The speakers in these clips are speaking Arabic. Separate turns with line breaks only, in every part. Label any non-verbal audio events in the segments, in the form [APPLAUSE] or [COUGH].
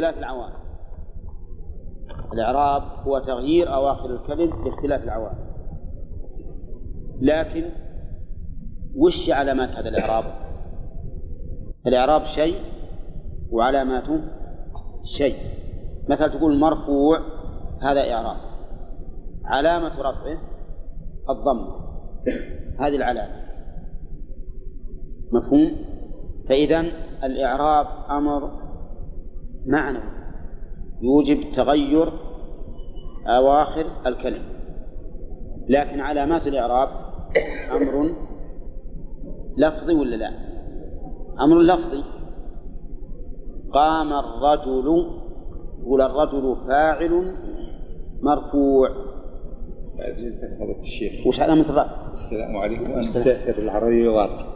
باختلاف العوامل الإعراب هو تغيير أواخر الكلم باختلاف العوامل لكن وش علامات هذا الإعراب؟ الإعراب شيء وعلاماته شيء. مثلا تقول مرفوع هذا إعراب. علامة رفعه الضمة هذه العلامة. مفهوم؟ فإذا الإعراب أمر معنوي يوجب تغير أواخر الكلم لكن علامات الإعراب أمر لفظي ولا لا؟ أمر لفظي قام الرجل يقول الرجل فاعل مرفوع
الشيخ
وش علامة الرفع؟
السلام عليكم أنا مسافر العربية واضح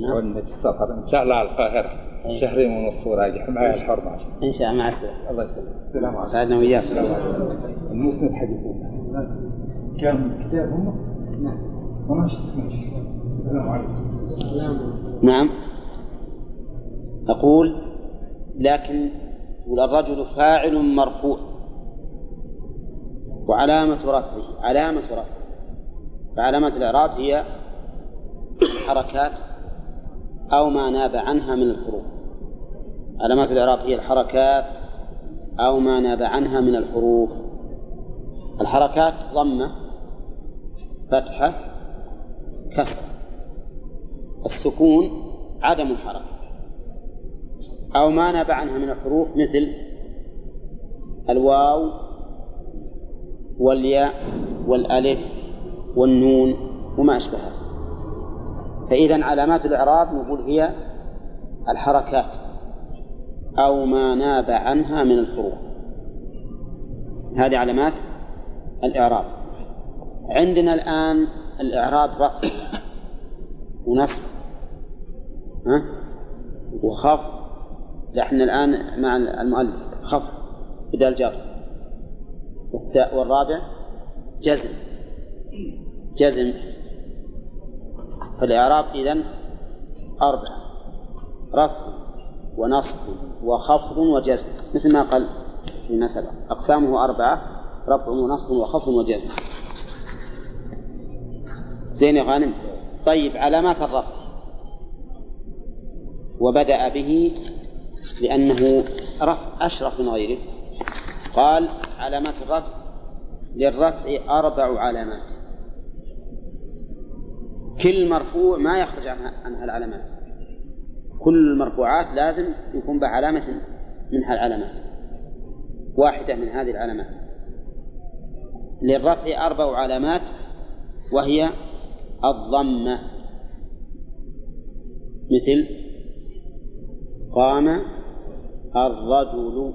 نعم.
عندنا في السفر إن شاء الله على القاهرة. شهرين ونص وراجع معي الحرمة. عشان
إن شاء الله. مع السلامة.
الله يسلمك. السلام عليكم
سعدنا
عليكم المسند حديثنا كان كتاب هم؟ نعم. وماشي ماشي السلام عليكم.
نعم. أقول لكن يقول الرجل فاعل مرفوع. وعلامة رفعه. علامة رفعه. فعلامة الإعراب هي الحركات أو ما ناب عنها من الحروف. علامات الإعراب هي الحركات أو ما ناب عنها من الحروف. الحركات ضمة فتحة كسر السكون عدم الحركة. أو ما ناب عنها من الحروف مثل الواو والياء والألف والنون وما أشبهها. فإذا علامات الإعراب نقول هي الحركات. أو ما ناب عنها من الحروف هذه علامات الإعراب. عندنا الآن الإعراب رفع ونصب. ها؟ وخفض. إحنا الآن مع المؤلف. خفض. بدال جر. والثاء والرابع جزم. جزم. فالإعراب إذن أربعة. رفع ونصب وخفض وجزم مثل ما قال فيما سبق أقسامه أربعة رفع ونصب وخفض وجزم. زين يا غانم. طيب علامات الرفع. وبدأ به لأنه رفع أشرف من غيره. قال علامات الرفع. للرفع أربع علامات. كل مرفوع ما يخرج عنها, عنها العلامات. كل المرفوعات لازم يكون بها علامة منها العلامات واحدة من هذه العلامات. للرفع أربع علامات وهي الضمة. مثل قام الرجل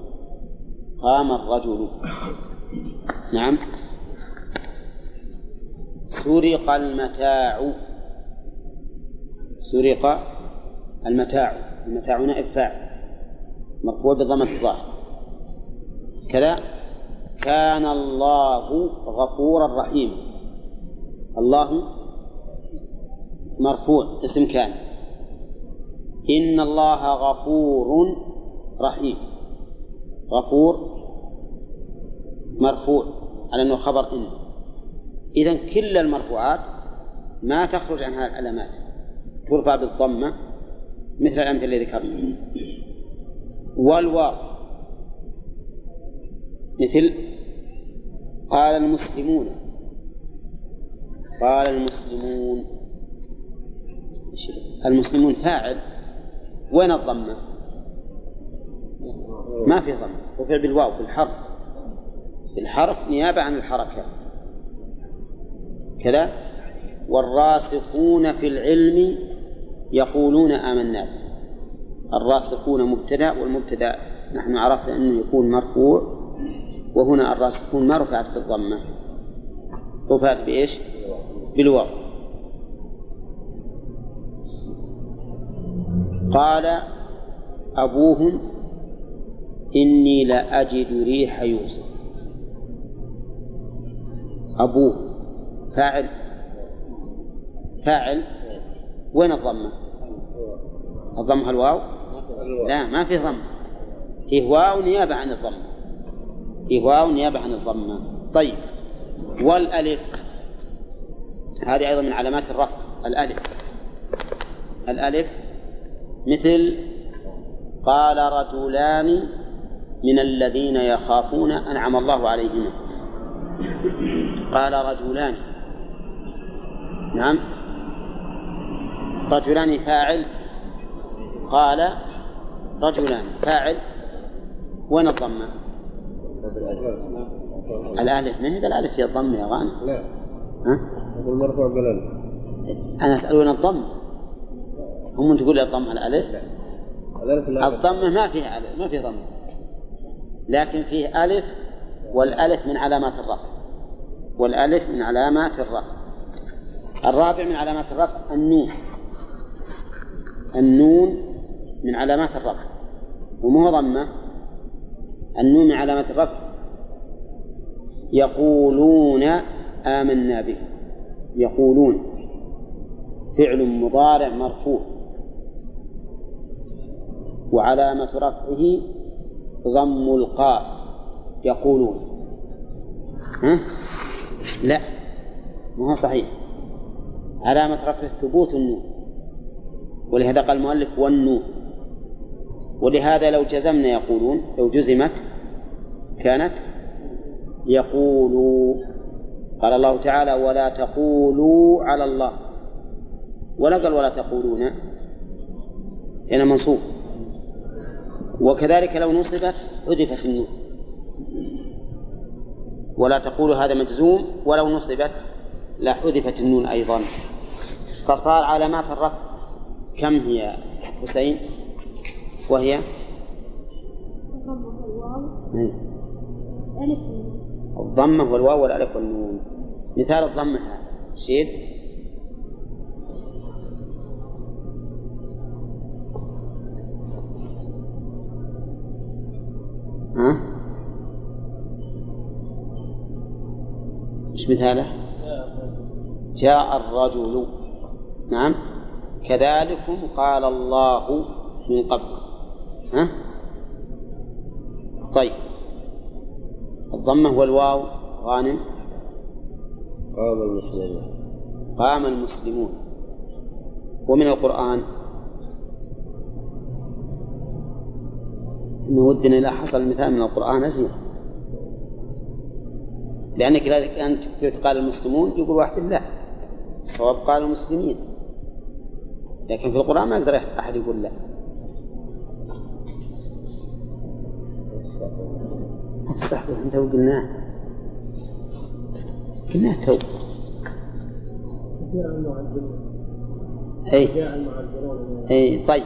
قام الرجل. نعم. سرق المتاع. سرق المتاع. المتاع نائب فاعل مرفوع بضمة الظاهر كذا. كان الله غفورا رحيما. الله مرفوع اسم كان. إن الله غفور رحيم. غفور مرفوع على أنه خبر إن. إذا كل المرفوعات ما تخرج عن هذه العلامات. ترفع بالضمة مثل الأمثلة اللي ذكرنا. والواو. مثل قال المسلمون. قال المسلمون. المسلمون فاعل. وين الضمة؟ ما في ضمة. رفع بالواو في الحرف. في الحرف نيابة عن الحركة. كذا. والراسخون في العلم يقولون آمنا الراسخون مبتدأ والمبتدأ نحن عرفنا أنه يكون مرفوع وهنا الراسخون ما رفعت بالضمة. رفعت بإيش؟ بالواو. قال أبوهم إني لأجد ريح يوسف. أبوه فاعل فاعل وين الضمة؟ الضمة الواو؟ لا ما في ضمة. فيه واو نيابة عن الضمة. فيه واو نيابة عن الضمة. طيب. والألف. هذه أيضا من علامات الرفع. الألف. الألف مثل قال رجلان من الذين يخافون أنعم الله عليهما. قال رجلان. نعم. رجلان فاعل؟ قال رجلان فاعل وين الضمة؟ الألف ما هي بالألف هي الضمة يا غانم؟ لا. ها؟
المرفوع بالألف.
أنا أسأل وين الضمة؟ هم تقول لي الضمة الألف؟ لا. الضمة ما فيها ألف ما فيها ضمة لكن فيه ألف والألف من علامات الرفع. والألف من علامات الرفع. الرابع من علامات الرفع النون. النون من علامات الرفع. ومو ضمة النون من علامات الرفع. يقولون آمنا به. يقولون. فعل مضارع مرفوع. وعلامة رفعه ضم القاف. يقولون. ها؟ لا. ما هو صحيح. علامة رفعه ثبوت النون. ولهذا قال المؤلف والنون ولهذا لو جزمنا يقولون لو جزمت كانت يقولوا قال الله تعالى ولا تقولوا على الله. ولا قال ولا تقولون. هنا منصوب. وكذلك لو نصبت حذفت النون ولا تقولوا هذا مجزوم ولو نصبت لحذفت النون أيضا. فصار علامات الرفع كم هي حسين؟ وهي؟ الضمة والواو والألف والنون. مثال الضمة شيد ها؟ إيش مثاله؟ جاء الرجل. نعم. كذلكم قال الله من قبل. ها؟ طيب. الضمة والواو غانم.
قام المسلمون.
قام المسلمون. ومن القرآن؟ إنه ودنا إذا حصل مثال من القرآن أزين. لأنك إذا أنت قلت قال المسلمون يقول واحد لا. الصواب قال المسلمين. لكن في القرآن ما يقدر أحد يقول لا. صح أنت قلناه قلناه تو. اي اي طيب.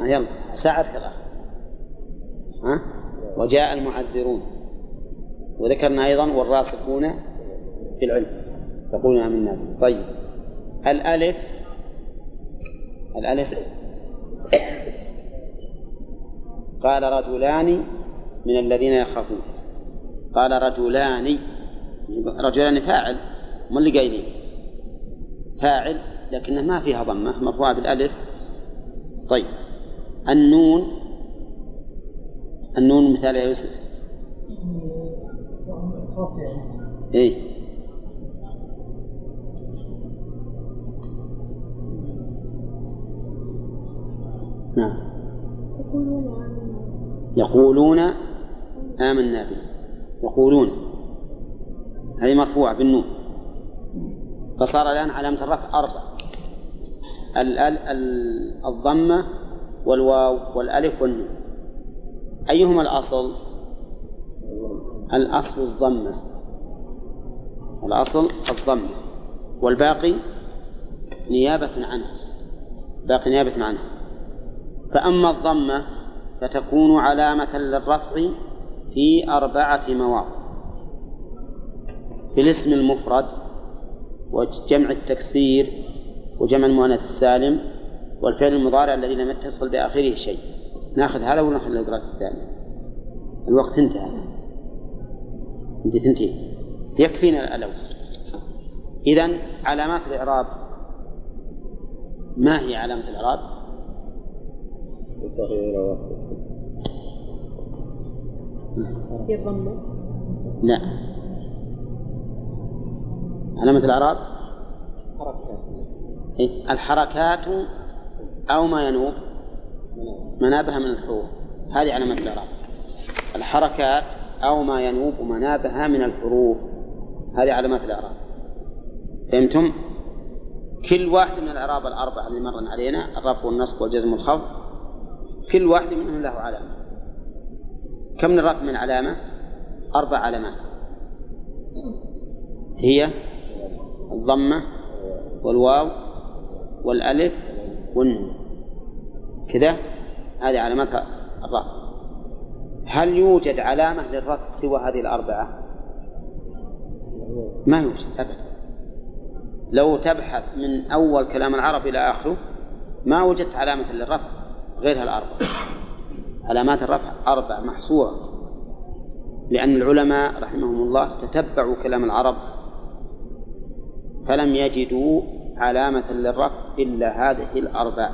يلا ساعد كذا ها؟ وجاء المعذرون. وذكرنا أيضا والراسخون في العلم. يقولون آمنا به. طيب. الألف الألف. قال رجلان من الذين يخافون. قال رجلان رجلان فاعل ما اللي قايلين. فاعل لكنه ما فيها ضمة مرفوعة بالألف. طيب. النون النون مثال يا يوسف. إيه. نعم. يقولون آمنا. به. يقولون. هذه مرفوعة بالنون. فصار الآن علامة الرفع أربع. الضمة والواو والألف والنون. أيهما الأصل؟ الأصل الضمة. الأصل الضمة. والباقي نيابة عنه باقي نيابة عنه فأما الضمة فتكون علامة للرفع في أربعة مواضع في الاسم المفرد وجمع التكسير وجمع المؤنث السالم والفعل المضارع الذي لم يتصل بآخره شيء. ناخذ هذا ولا ناخذ الإقراء الثاني الوقت انتهى. انت تنتهي يكفينا الأول. إذا علامات الإعراب ما هي علامة الإعراب؟
هي الضمة
لا. علامة الإعراب؟ إيه، الحركات أو ما ينوب. منابها من الحروف. هذه علامة الإعراب. الحركات أو ما ينوب منابها من الحروف. هذه علامات الإعراب. فهمتم؟ كل واحد من الإعراب الأربعة اللي مرن علينا الرفع والنصب والجزم والخفض كل واحد منهم له علامة. كم الرفع من علامة؟ أربع علامات. هي الضمة والواو والألف والنون. كذا؟ هذه علامات الرفع هل يوجد علامة للرفع سوى هذه الأربعة؟ ما يوجد أبدا. لو تبحث من أول كلام العرب إلى آخره ما وجدت علامة للرفع. غير الأربع علامات الرفع أربع محصورة. لأن العلماء رحمهم الله تتبعوا كلام العرب. فلم يجدوا علامة للرفع إلا هذه الأربع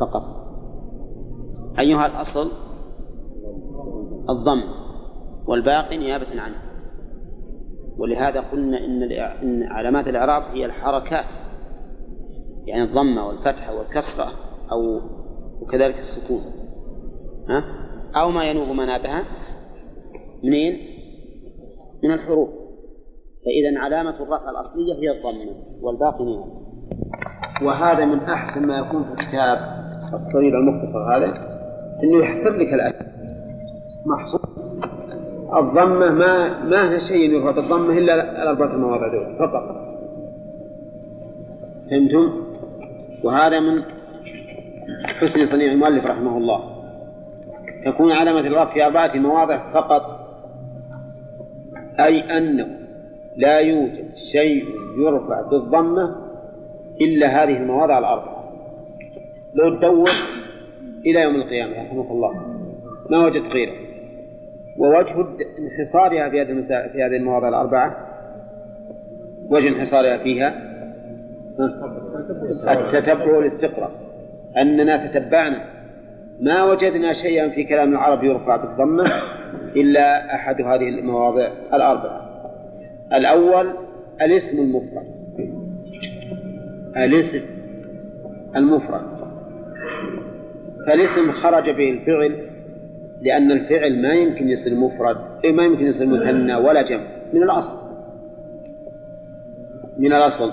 فقط. أيها الأصل الضم والباقي نيابة عنه. ولهذا قلنا إن إن علامات الإعراب هي الحركات. يعني الضمة والفتحة والكسرة أو وكذلك السكون. ها؟ أو ما ينوب منابها. منين؟ من الحروف فإذا علامة الرفع الأصلية هي الضمة والباقي نيابة وهذا من أحسن ما يكون في الكتاب الصغير المختصر هذا أنه يحسب لك الألف. محصور الضمة ما ما هي شيء يرفع بالضمة إلا الأربعة المواضع دول فقط. فهمتم؟ وهذا من حسن صنيع المؤلف رحمه الله. تكون علامة الرفع في أربعة مواضع فقط. أي أنه لا يوجد شيء يرفع بالضمة إلا هذه المواضع الأربعة. لو تدور إلى يوم القيامة رحمه الله ما وجدت غيره. ووجه انحصارها في هذه في هذه المواضع الأربعة. وجه انحصارها فيها التتبع والاستقراء أننا تتبعنا. ما وجدنا شيئا في كلام العرب يرفع بالضمة إلا أحد هذه المواضع الأربعة. الأول الاسم المفرد. الاسم المفرد. فالاسم خرج به الفعل لأن الفعل ما يمكن يصير مفرد إيه ما يمكن يصير مثنى ولا جمع. من الأصل. من الأصل.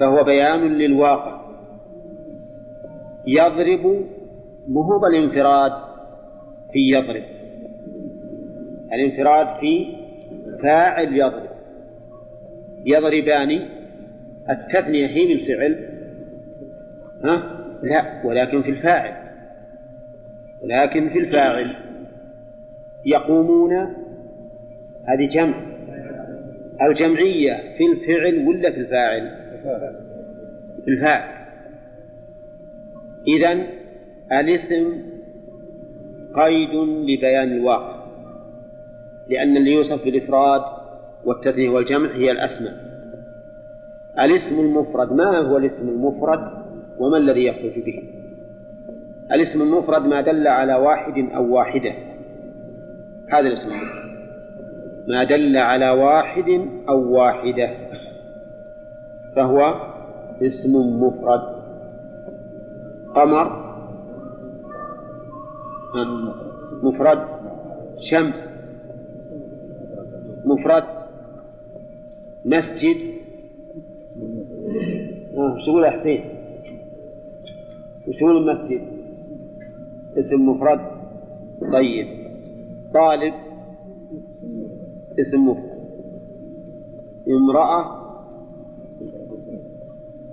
فهو بيان للواقع. يضرب مهوب الانفراد في يضرب. الانفراد في فاعل يضرب. يضربان التثنية هي بالفعل ها؟ لا ولكن في الفاعل. لكن في الفاعل. يقومون هذه جمع. الجمعية في الفعل ولا في الفاعل؟ في الفاعل. إذن الاسم قيد لبيان الواقع لأن اللي يوصف بالإفراد والتثنية والجمع هي الأسماء. الاسم المفرد ما هو الاسم المفرد وما الذي يخرج به؟ الاسم المفرد ما دل على واحد أو واحدة. هذا الاسم المفرد. ما دل على واحد أو واحدة فهو اسم مفرد. قمر مفرد شمس مفرد مسجد. آه، شو تقول يا حسين؟ وش المسجد؟ اسم مفرد طيب. طالب اسم مفرد. امرأة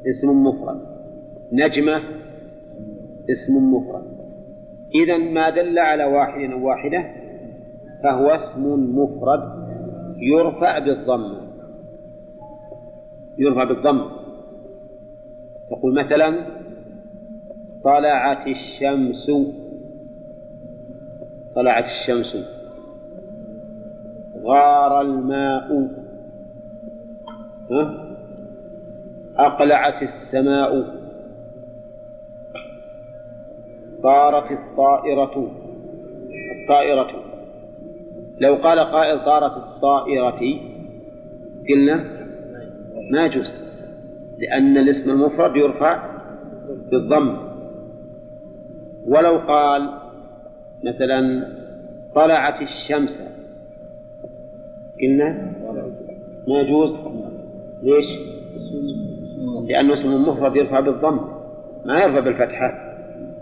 اسم مفرد. نجمة اسم مفرد. إذا ما دل على واحد أو واحدة فهو اسم مفرد يرفع بالضم. يرفع بالضم. تقول مثلا طلعت الشمس. طلعت الشمس. غار الماء. ها؟ أقلعت السماء. طارت الطائرة. الطائرة. لو قال قائل طارت الطائرة قلنا ما يجوز لأن الاسم المفرد يرفع بالضم. ولو قال مثلا طلعت الشمس قلنا ما يجوز. ليش؟ لأنه اسم مفرد يرفع بالضم ما يرفع بالفتحة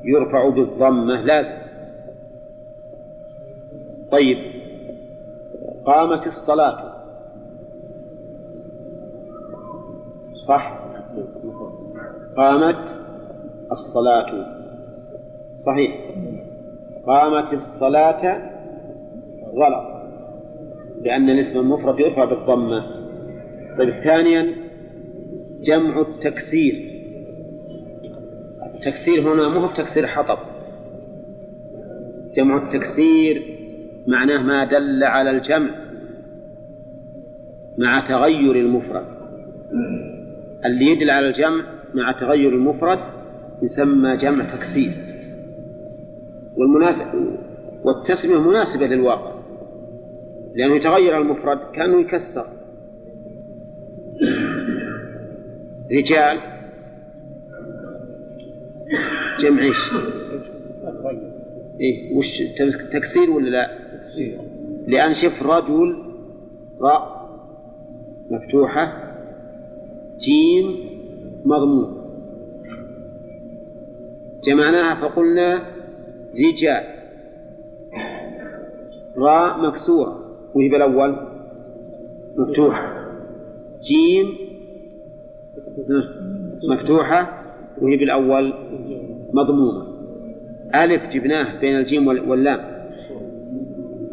يرفع بالضمة لازم. طيب. قامت الصلاة. صح. قامت الصلاة. صحيح. قامت الصلاة غلط. لأن الاسم المفرد يرفع بالضمة. طيب ثانيا جمع التكسير. التكسير هنا مو هو تكسير حطب. جمع التكسير معناه ما دل على الجمع مع تغير المفرد. اللي يدل على الجمع مع تغير المفرد يسمى جمع تكسير. والمناسب والتسمية مناسبة للواقع. لأنه يتغير المفرد كأنه يكسر. رجال جمع إيش؟ إيه وش تكسير ولا لا؟ لأن شف رجل راء مفتوحة جيم مضمون. جمعناها فقلنا رجال. راء مكسورة. وهي بالأول. مفتوحة. جيم مفتوحة. وهي بالأول. مضمومة. ألف جبناه بين الجيم واللام.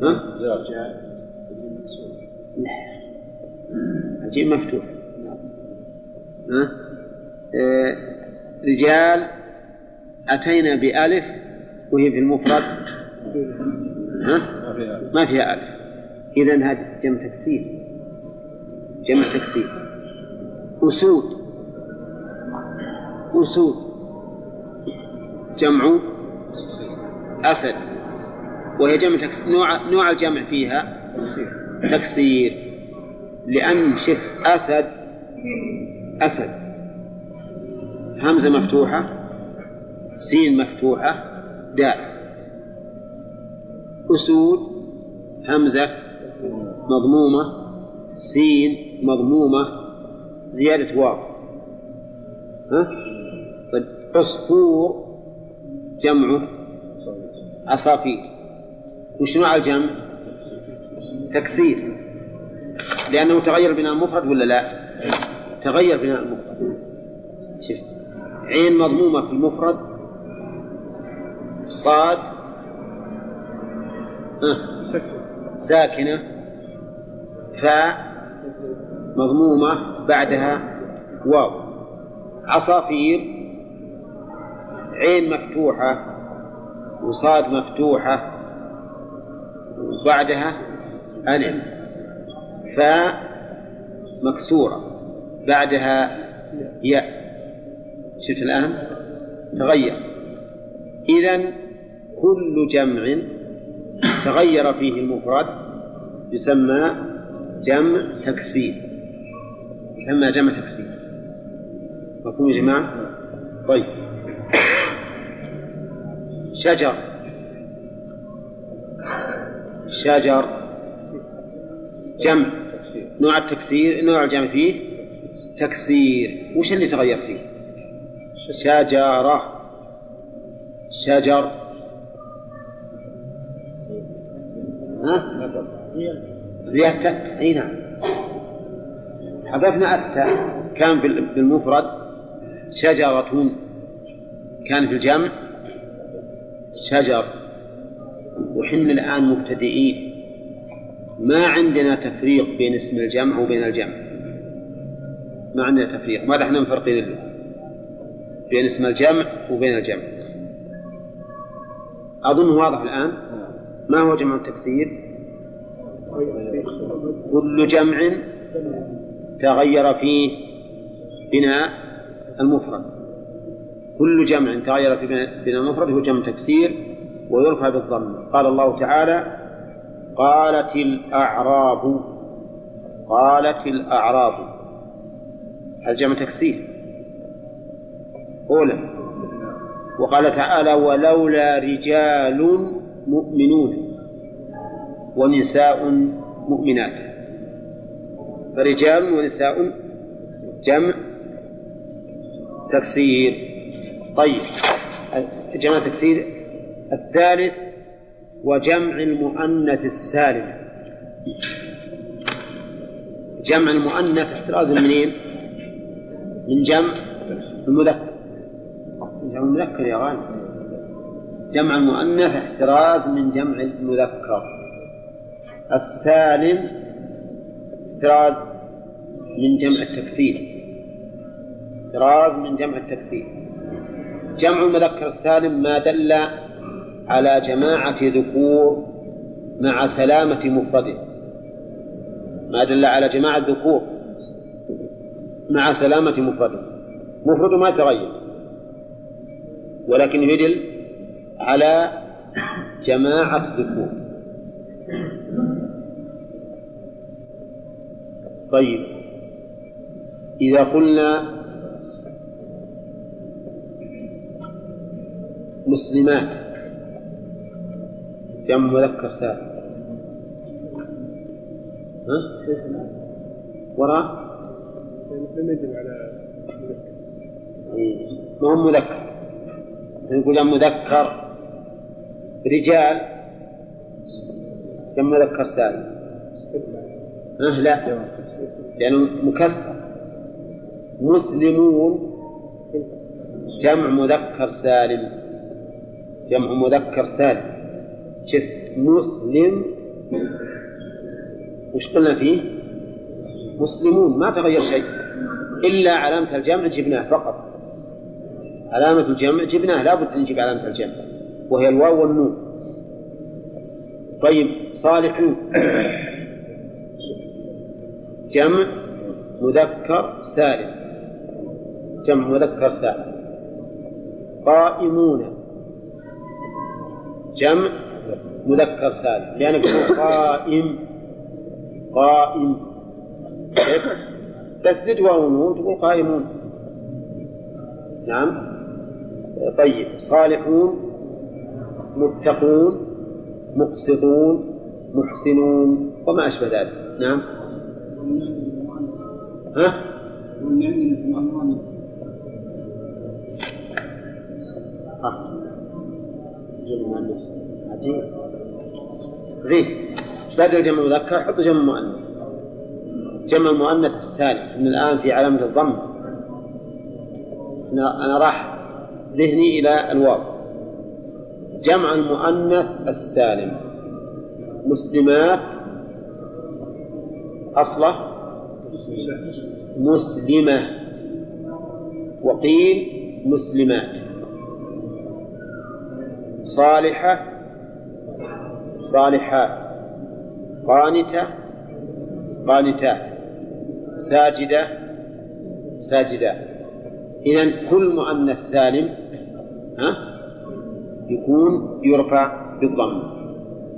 ها؟ الجيم مفتوح. ها؟ آه رجال أتينا بألف وهي في المفرد. ها؟ ما فيها ألف. إذا هذا جمع تكسير. جمع تكسير. أسود. أسود. جمع أسد وهي جمع تكسير نوع نوع الجمع فيها تكسير لأن شف أسد أسد همزة مفتوحة سين مفتوحة دال. أسود همزة مضمومة سين مضمومة زيادة واو. ها؟ طيب عصفور جمعه؟ عصافير وش نوع الجمع؟ تكسير. لأنه تغير بناء المفرد ولا لا؟ تغير بناء المفرد شوف. عين مضمومة في المفرد. صاد. ساكنة. فاء مضمومة. بعدها واو. عصافير. عين مفتوحة وصاد مفتوحة وبعدها ألف فاء مكسورة بعدها ياء. شفت الآن؟ تغير. إذا كل جمع تغير فيه المفرد يسمى جمع تكسير. يسمى جمع تكسير. مفهوم يا جماعة؟ طيب. شجر. شجر. جمع. نوع التكسير نوع الجمع فيه تكسير. وش اللي تغير فيه؟ شجرة. شجر. ها؟ زيادة. الت أي نعم. حذفنا التاء كان في المفرد شجرة. كان في الجمع. شجر. وحنا الآن مبتدئين. ما عندنا تفريق بين اسم الجمع وبين الجمع. ما عندنا تفريق. ماذا إحنا مفرقين بين اسم الجمع وبين الجمع. أظن واضح الآن؟ ما هو جمع التكسير؟ كل جمع تغير فيه بناء المفرد. كل جمع تغير في بناء المفرد هو جمع تكسير ويرفع بالضم. قال الله تعالى قالت الأعراب. قالت الأعراب. هل جمع تكسير. أولى. وقال تعالى ولولا رجال مؤمنون ونساء مؤمنات. فرجال ونساء جمع تكسير. طيب. جمع تكسير الثالث وجمع المؤنث السالم. جمع المؤنث احتراز منين؟ من جمع المذكر. من جمع المذكر يا غالي. جمع المؤنث احتراز من جمع المذكر. السالم احتراز من جمع التكسير. احتراز من جمع التكسير. جمع المذكر السالم ما دل على جماعة ذكور مع سلامة مفرده. ما دل على جماعة ذكور مع سلامة مفرده. مفرده ما تغير. ولكن يدل على جماعة ذكور. طيب. إذا قلنا مسلمات. جمع مذكر سالم ها؟ وراء
لم يدل على.
ما هو مذكر. نقول جمع مذكر رجال. جمع مذكر سالم ها؟ لا. لأنه مكسر. مسلمون. جمع مذكر سالم. جمع مذكر سالم شف مسلم. وش قلنا فيه؟ مسلمون ما تغير شيء. إلا علامة الجمع جبناه فقط. علامة الجمع جبناه لا بد أن نجيب علامة الجمع. وهي الواو والنون. طيب صالحون. جمع مذكر سالم. جمع مذكر سالم. قائمون. جمع مذكر سالم. تقول قائم قائم. بس زد واو ونون تقول قائمون. نعم. طيب. صالحون متقون مقسطون محسنون وما أشبه ذلك. نعم. ها؟ ها؟ زين. بدل جمع مذكر حط جمع مؤنث جمع المؤنث السالم. من الآن في علامة الضم. أنا راح ذهني إلى الواو. جمع المؤنث السالم. مسلمات أصلة. مسلمة. وقيل مسلمات. صالحة صالحات قانتة قانتات ساجدة ساجدات. إذا كل مؤنث سالم ها يكون يرفع بالضم.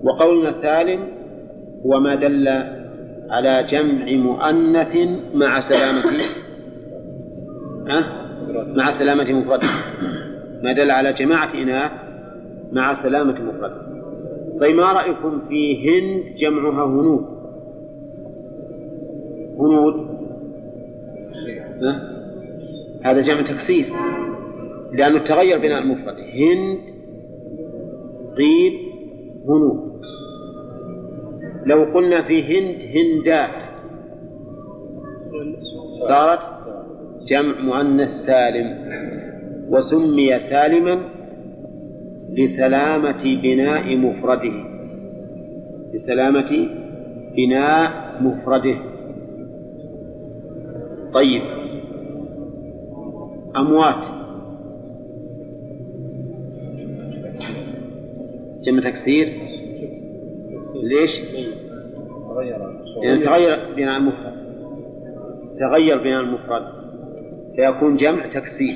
وقولنا سالم هو ما دل على جمع مؤنث مع سلامة ها مع سلامة مفرد. ما دل على جماعة إناث مع سلامة مفرد طيب ما رأيكم في هند جمعها هنود؟ هنود؟ هذا جمع تكسير. لأنه تغير بناء المفرد. هند طيب هنود. لو قلنا في هند هندات. صارت جمع مؤنث سالم. وسمي سالما لسلامة بناء مفرده. لسلامة بناء مفرده. طيب. أموات. جمع تكسير. ليش؟ لأن تغير بناء المفرد. تغير بناء المفرد. فيكون جمع تكسير.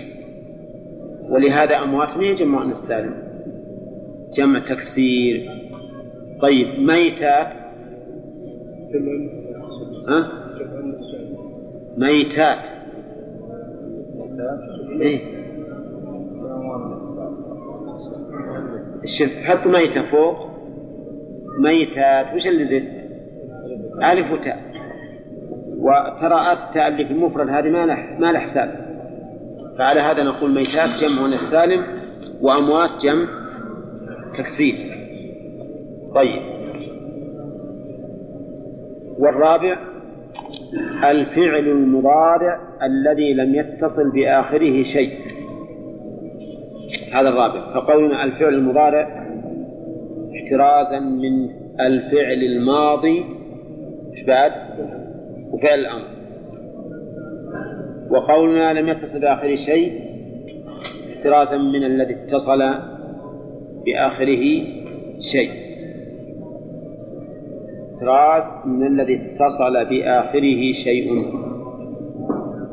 ولهذا أموات ما هي جمع مؤنث سالم جمع تكسير طيب ميتات ها؟ ميتات إيه؟ شوف حط ميتة فوق ميتات وش اللي زدت؟ ألف وتاء وترى التاء اللي في المفرد هذه ما له ما له حساب فعلى هذا نقول ميتات جمع السالم وأموات جمع تكسير. طيب. والرابع الفعل المضارع الذي لم يتصل بآخره شيء. هذا الرابع. فقولنا الفعل المضارع احترازا من الفعل الماضي. إيش بعد؟ وفعل الأمر. وقولنا لم يتصل بآخره شيء احترازا من الذي اتصل بآخره شيء. احتراز من الذي اتصل بآخره شيء.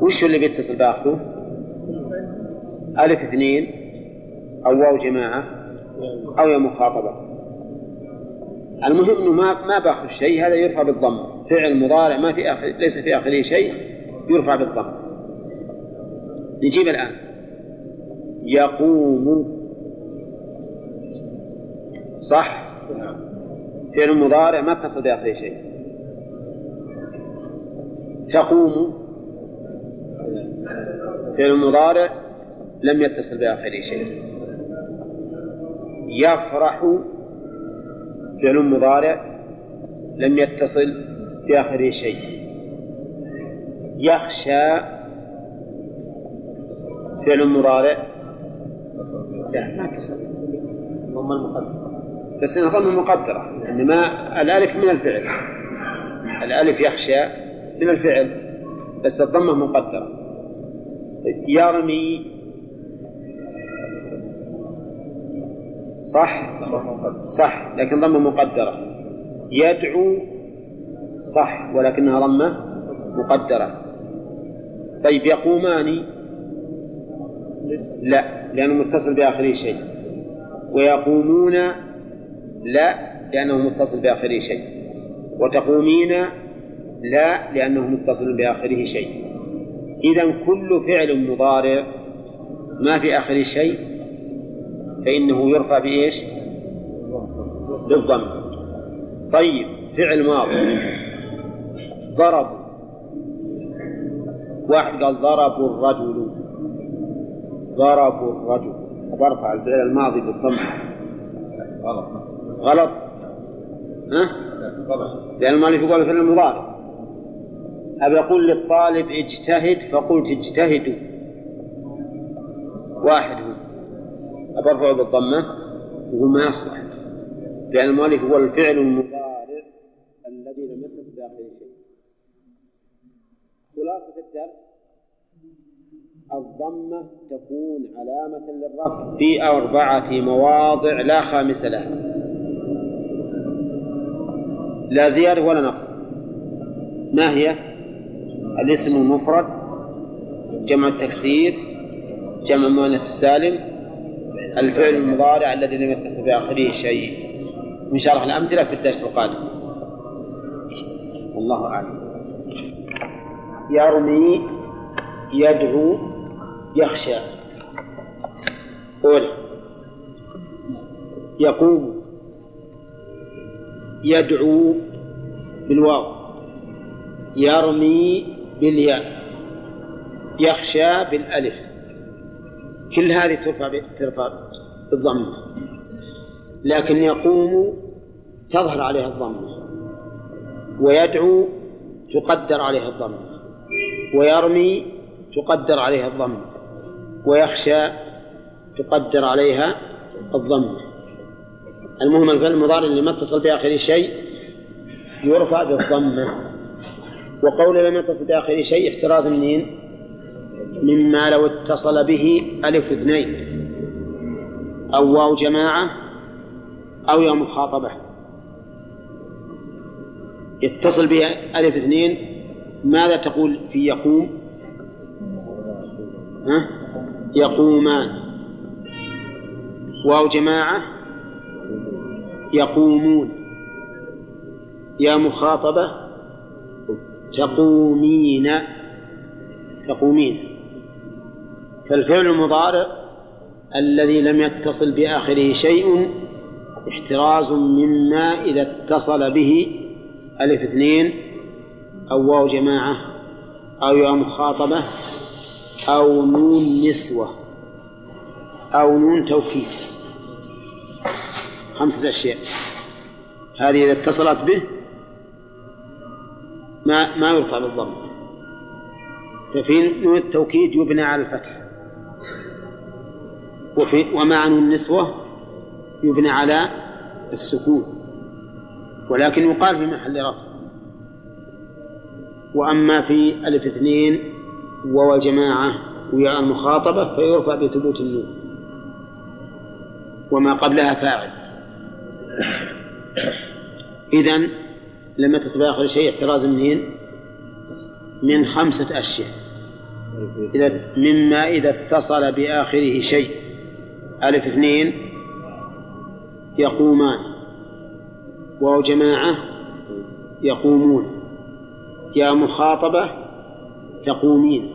وش اللي بيتصل بآخره؟ ألف اثنين. أو واو جماعة. أو يا مخاطبة. المهم إنه ما ما باخذ شيء. هذا يرفع بالضم. فعل مضارع ما في آخر ليس في آخره شيء. يرفع بالضم. نجيب الآن. يقوم صح؟ فعل مضارع ما اتصل باخره شيء. تقوم. فعل مضارع لم يتصل باخره شيء. يفرح. فعل مضارع لم يتصل بآخره شيء. يخشى. فعل مضارع لا ما اتصل. ضم المقدرة بس إنها ضم مقدرة يعني ما الألف من الفعل. الألف يخشى من الفعل بس الضمة مقدرة. يرمي صح؟ صح لكن ضمة مقدرة. يدعو. صح ولكنها ضمة مقدرة. طيب يقومان؟ لا لأنه متصل بآخره شيء. ويقومون لا لأنه متصل بآخره شيء. وتقومين لا لأنه متصل بآخره شيء. إذا كل فعل مضارع ما في آخره شيء فإنه يرفع بإيش؟ بالضم. طيب فعل ماضي. ضرب. واحد قال ضربوا الرجل. ضربوا الرجل. برفع الفعل الماضي بالضم. غلط. ها؟ لأن المؤلف يقول الفعل المضارع. أبي أقول للطالب اجتهد فقلت اجتهدوا. واحد هو. أبي أرفعه بالضمة يقول ما يصلح. لأن المؤلف هو الفعل المضارع الذي لم يتصل بآخره شيء. خلاصة الدرس الضمة تكون علامة للرفع في أربعة مواضع لا خامس لها. لا زيادة ولا نقص. ما هي؟ الاسم المفرد جمع التكسير جمع المؤنث السالم الفعل المضارع الذي لم يتصل بآخره شيء. نشرح الأمثلة في الدرس القادم. والله أعلم. يرمي يدعو يخشى. قول. يقوم. يدعو بالواو يرمي بالياء يخشى بالألف. كل هذه ترفع ترفع بالضمة لكن يقوم تظهر عليها الضمة ويدعو تقدر عليها الضمة ويرمي تقدر عليها الضمة ويخشى تقدر عليها الضمة المهم الفعل المضارع اللي ما اتصل بآخره شيء يرفع بالضمة وقول لم يتصل بآخره شيء احتراز منين؟ مما لو اتصل به ألف اثنين. أو واو جماعة أو يوم مخاطبة. يتصل به ألف اثنين. ماذا تقول في يقوم؟ ها؟ يقومان. واو جماعة يقومون. يا مخاطبة تقومين. تقومين. فالفعل المضارع الذي لم يتصل بآخره شيء احتراز مما إذا اتصل به ألف اثنين أو واو جماعة أو يا مخاطبة أو نون نسوة أو نون توكيد. خمسة أشياء. هذه إذا اتصلت به ما ما يرفع بالضم. ففي نون التوكيد يبنى على الفتح. وفي ومع نون النسوة يبنى على السكون. ولكن يقال في محل رفع. وأما في ألف اثنين وواو جماعة وياء المخاطبة فيرفع بثبوت النون. وما قبلها فاعل. إذن لما تصبح آخر شيء احتراز منين؟ من خمسة أشياء. إذا مما إذا اتصل بآخره شيء. ألف اثنين يقومان. واو جماعة يقومون. يا مخاطبة تقومين.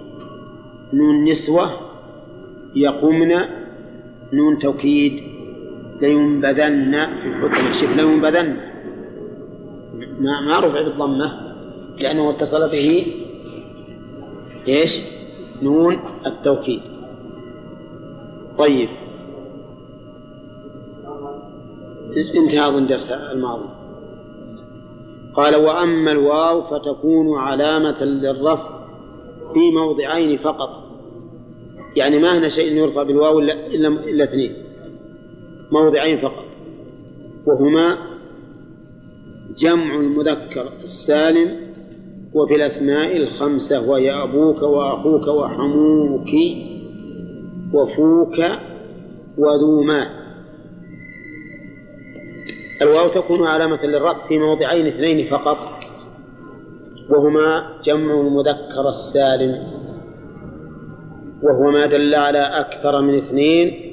نون نسوة يقومن. نون توكيد لينبذن في الحكم شوف لينبذن. ما ما رفع بالضمة لأنه اتصل به إيش؟ نون التوكيد. طيب. انتهى أظن درس الماضي. قال وأما الواو فتكون علامة للرفع في موضعين فقط. يعني ما هنا شيء يرفع بالواو إلا, إلا اثنين. موضعين فقط. وهما جمع المذكر السالم وفي الأسماء الخمسة وهي أبوك وأخوك وحموك وفوك وذو ما الواو تكون علامة للرفع في موضعين اثنين فقط. وهما جمع المذكر السالم. وهو ما دل على أكثر من اثنين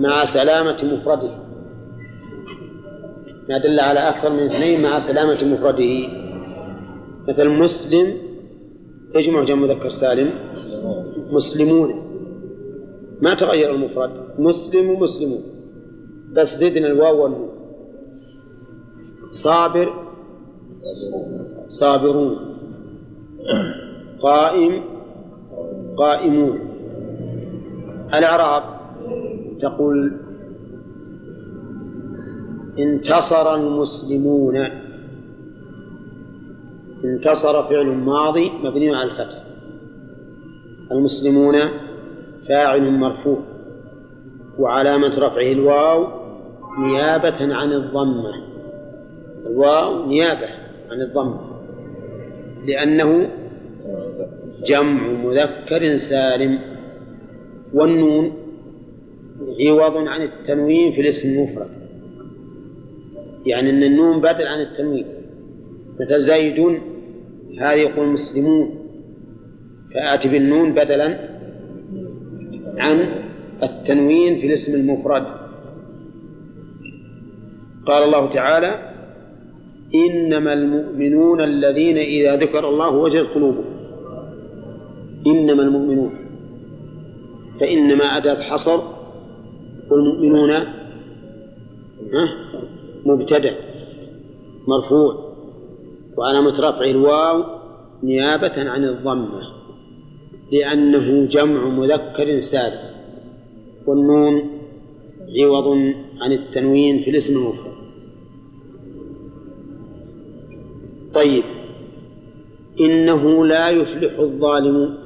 مع سلامة مفرده. ما دل على أكثر من اثنين مع سلامة مفرده. مثل مسلم يجمع جمع مذكر سالم. مسلمون. ما تغير المفرد؟ مسلم ومسلمون. بس زدنا الواو والنون. صابر صابرون. قائم قائمون. الأعراب تقول انتصر المسلمون انتصر فعل ماضي مبني على الفتح. المسلمون فاعل مرفوع وعلامة رفعه الواو نيابة عن الضمة. الواو نيابة عن الضمة. لأنه جمع مذكر سالم. والنون عوض عن التنوين في الاسم المفرد. يعني أن النون بدل عن التنوين. مثل زيد هذا يقول مسلمون فآتي بالنون بدلا عن التنوين في الاسم المفرد. قال الله تعالى إنما المؤمنون الذين إذا ذكر الله وجلت قلوبهم. إنما المؤمنون. فإنما أداة حصر والمؤمنون مبتدأ مرفوع. وعلامة رفعه الواو نيابة عن الضمة لأنه جمع مذكر سالم والنون عوض عن التنوين في الاسم المفرد. طيب إنه لا يفلح الظالمون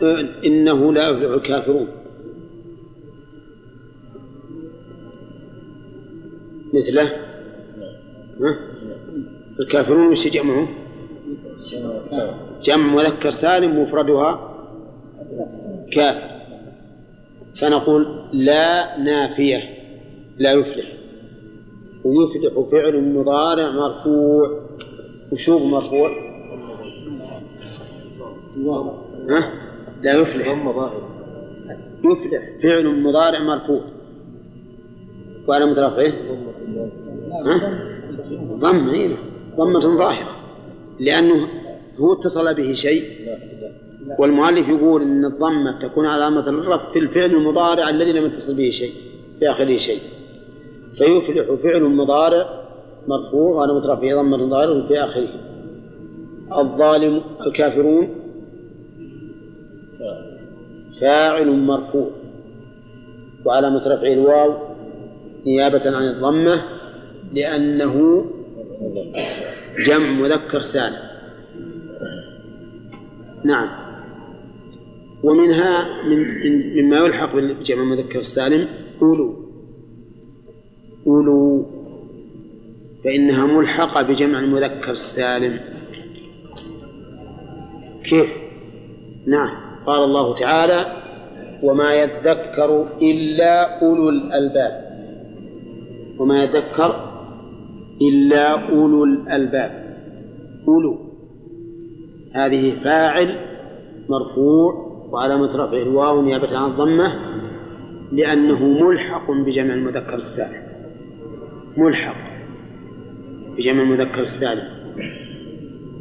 إنه لا يفلح الكافرون. مثله؟ الكافرون وش جمعه؟ جمع مذكر سالم مفردها كافر فنقول لا نافية لا يفلح. ويفلح فعل مضارع مرفوع وشوق مرفوع. ها؟ لا يفلح. يفلح فعل مضارع مرفوع. وعلى مترفعه ها؟ ضمة إيه؟ ضمة ظاهرة لأنه هو اتصل به شيء والمؤلف يقول إن الضمة تكون علامة الرفع في الفعل المضارع الذي لم يتصل به شيء في آخره شيء. فيفلح فعل مضارع مرفوع على رفعه ضمة ظاهرة في آخره. الظالم الكافرون فاعل مرفوع وعلامة رفعه الواو نيابة عن الضمة لأنه جمع مذكر سالم. نعم. ومنها من مما يلحق بالجمع المذكر السالم أولو. أولو. فإنها ملحقة بجمع المذكر السالم. كيف؟ نعم. قال الله تعالى وما يذكر إلا أولو الألباب. وما يذكر إلا أولو الألباب. أولو. هذه فاعل مرفوع وعلامة رفعه الواو نيابة عن الضمة لأنه ملحق بجمع المذكر السالم. ملحق بجمع المذكر السالم.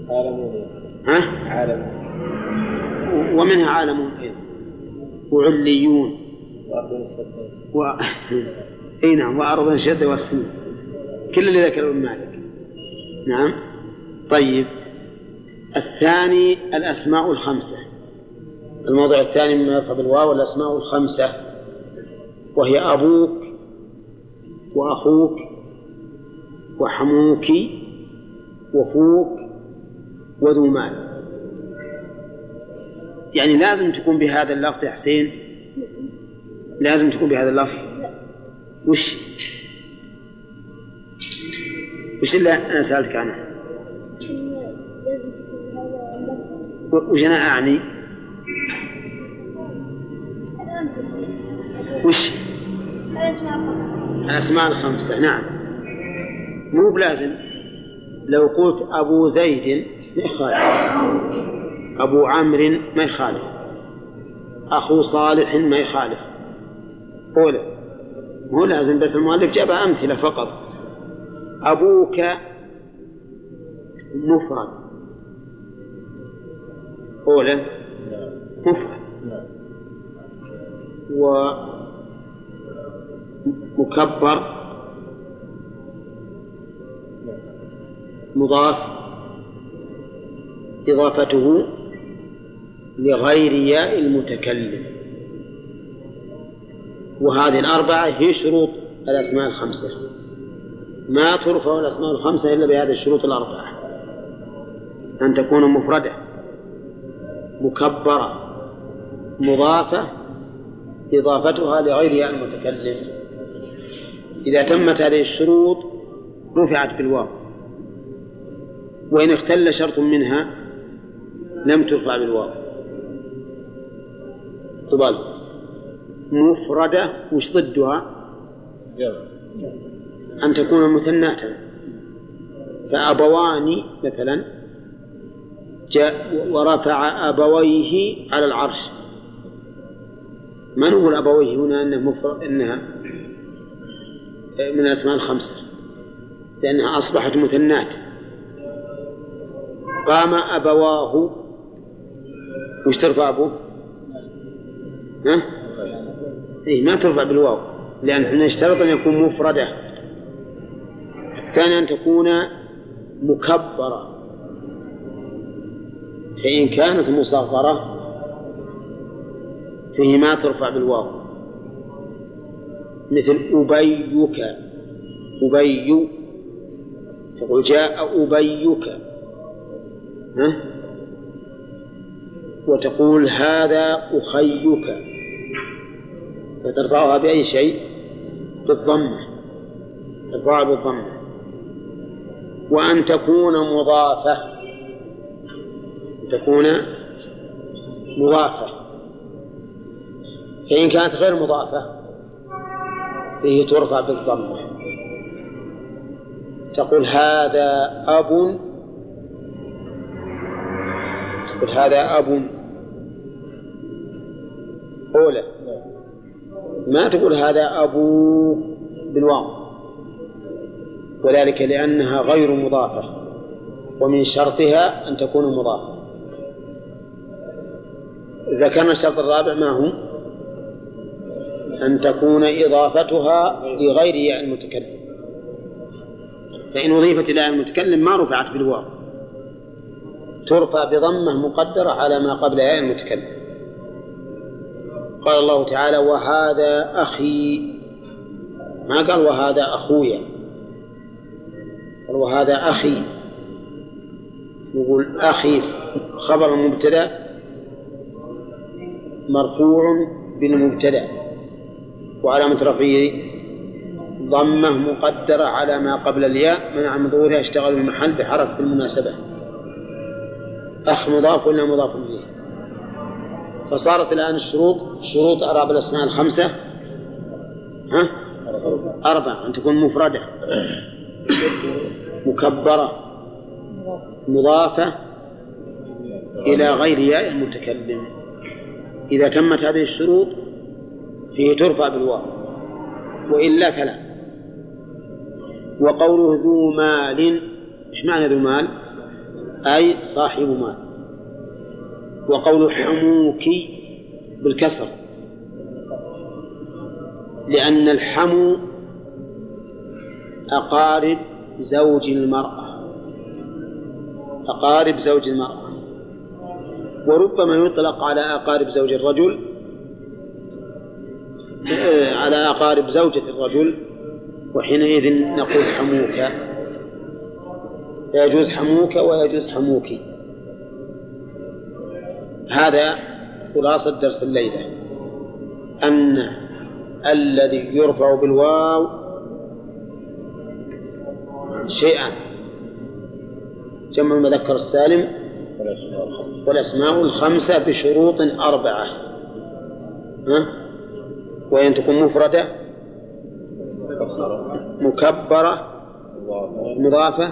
عالمون
ها؟
عالمون
ومنها عالمون أيضا. وعليون. و... [LAUGHS] إي نعم وارض شد والسن كل اللي ذكره ابن مالك. نعم. طيب. الثاني الأسماء الخمسة. الموضع الثاني مما يرفع بالواو الأسماء الخمسة. وهي أبوك وأخوك وحموك وفوك وذو مال. يعني لازم تكون بهذا اللفظ يا حسين. لازم تكون بهذا اللفظ. وش؟ وش اللي أنا سألتك عنه؟ وش أنا أعني؟ وش؟ الأسماء الخمسة نعم. مو بلازم. لو قلت أبو زيد ما يخالف. أبو عمرو ما يخالف. أخو صالح ما يخالف. أولى. مو لازم بس المؤلف جاب أمثلة فقط. أبوك مفرد. أولى مفرد. ومكبر مضاف. إضافته لغير ياء المتكلم. وهذه الأربعة هي شروط الأسماء الخمسة. ما ترفع الأسماء الخمسة إلا بهذه الشروط الأربعة. أن تكون مفردة مكبرة مضافة إضافتها لغير ياء المتكلم. إذا تمت هذه الشروط رفعت بالواو. وإن اختل شرط منها لم ترفع بالواو. طبال مفردة وش ضدها؟ أن تكون مثناة. فأبوان مثلا جاء ورفع أبويه على العرش. من هو الأبويه هنا أنه مفرد أنها من الأسماء الخمسة. لأنها أصبحت مثنات قام أبواه. وش ترفع أبوه؟ ها؟ إيه ما ترفع بالواو لأن إحنا نشترط أن يكون مفردة. الثاني أن تكون مكبرة. فإن كانت مصغرة فيه ما ترفع بالواو. مثل أبيك أبي تقول جاء أبيك. ها؟ وتقول هذا أخيك. فترفعها بأي شيء؟ بالضمة ترفعها بالضمة وأن تكون مضافة. تكون مضافة. فإن كانت غير مضافة فهي ترفع بالضمة تقول هذا أب. تقول هذا أب. أولى. ما تقول هذا أبو بالواو وذلك لأنها غير مضافة ومن شرطها أن تكون مضافة. ذكرنا الشرط الرابع ما هو؟ أن تكون إضافتها لغير ياء المتكلم. فإن أضيفت إلى المتكلم ما رفعت بالواو. ترفع بضمة مقدرة على ما قبل ياء المتكلم. قال الله تعالى وهذا أخي. ما قال وهذا أخويا؟ قال وهذا أخي. يقول أخي خبر المبتدأ مرفوع بالمبتدأ. وعلامة رفعه ضمة مقدرة على ما قبل الياء. منع من ظهورها اشتغل المحل بحركة المناسبة أخ مضاف ولا مضاف فصارت الآن الشروط شروط أعراب الأسماء الخمسة. ها؟ أربعة أن تكون مفردة. مكبرة. مضافة إلى غير ياء المتكلم. إذا تمت هذه الشروط فيه ترفع بالواو. وإلا فلا. وقوله ذو مال إيش معنى ذو مال؟ أي صاحب مال. وقول حموك بالكسر. لأن الحمو أقارب زوج المرأة. أقارب زوج المرأة. وربما يطلق على أقارب زوج الرجل. آه، على أقارب زوجة الرجل. وحينئذ نقول حموك. يجوز حموك ويجوز حموكي. هذا خلاصة درس الليلة. أن الذي يرفع بالواو شيئان جمع المذكر السالم والأسماء الخمسة بشروط أربعة. ها؟ وإن تكون مفردة مكبرة مضافة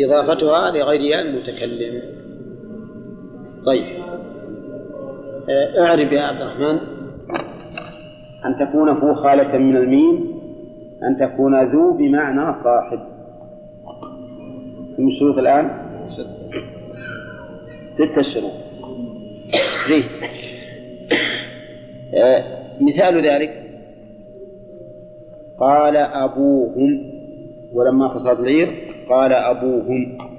إضافتها لغير المتكلم. طيب. آه، أعرف يا عبد الرحمن أن تكون فو خالة من الميم أن تكون ذو بمعنى صاحب. كم الشروط الآن؟ ستة شروط. زين. آه، مثال ذلك. قال أبوهم ولما فصلت العير قال أبوهم.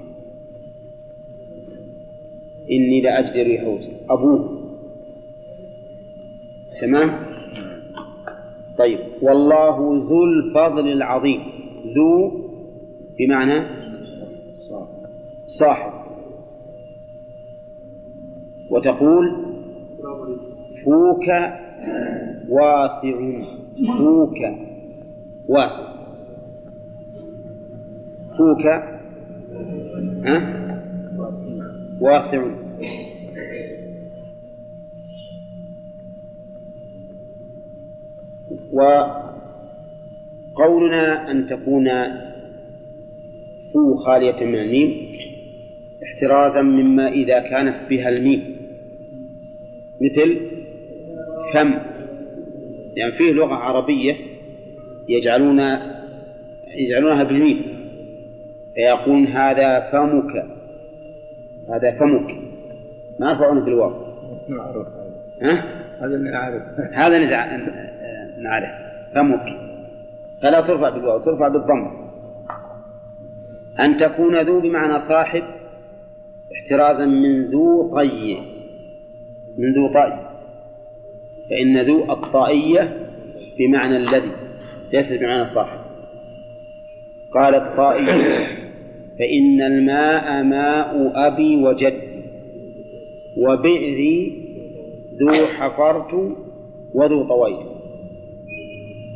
إني لأجد ريح أبوه. تمام؟ طيب. والله ذو الفضل العظيم. ذو بمعنى صاحب. وتقول فوك واسع. فوك واسع. فوك. ها؟ واسع. وقولنا أن تكون فو خالية من الميم احترازا مما إذا كانت بها الميم مثل فم. يعني فيه لغة عربية يجعلون يجعلونها بالميم فيقولون هذا فمك. هذا فمك. ما يرفعونه بالواو نعرف ها؟ هذا نعرف هذا نعرف فمك. فلا ترفع بالواو ترفع بالضم. أن تكون ذو بمعنى صاحب احترازا من ذو طي. من ذو طي. فإن ذو الطائية بمعنى الذي ليست بمعنى صاحب قال الطائية. فإن الماء ماء أبي وجدي وبئري ذو حفرت وذو طويت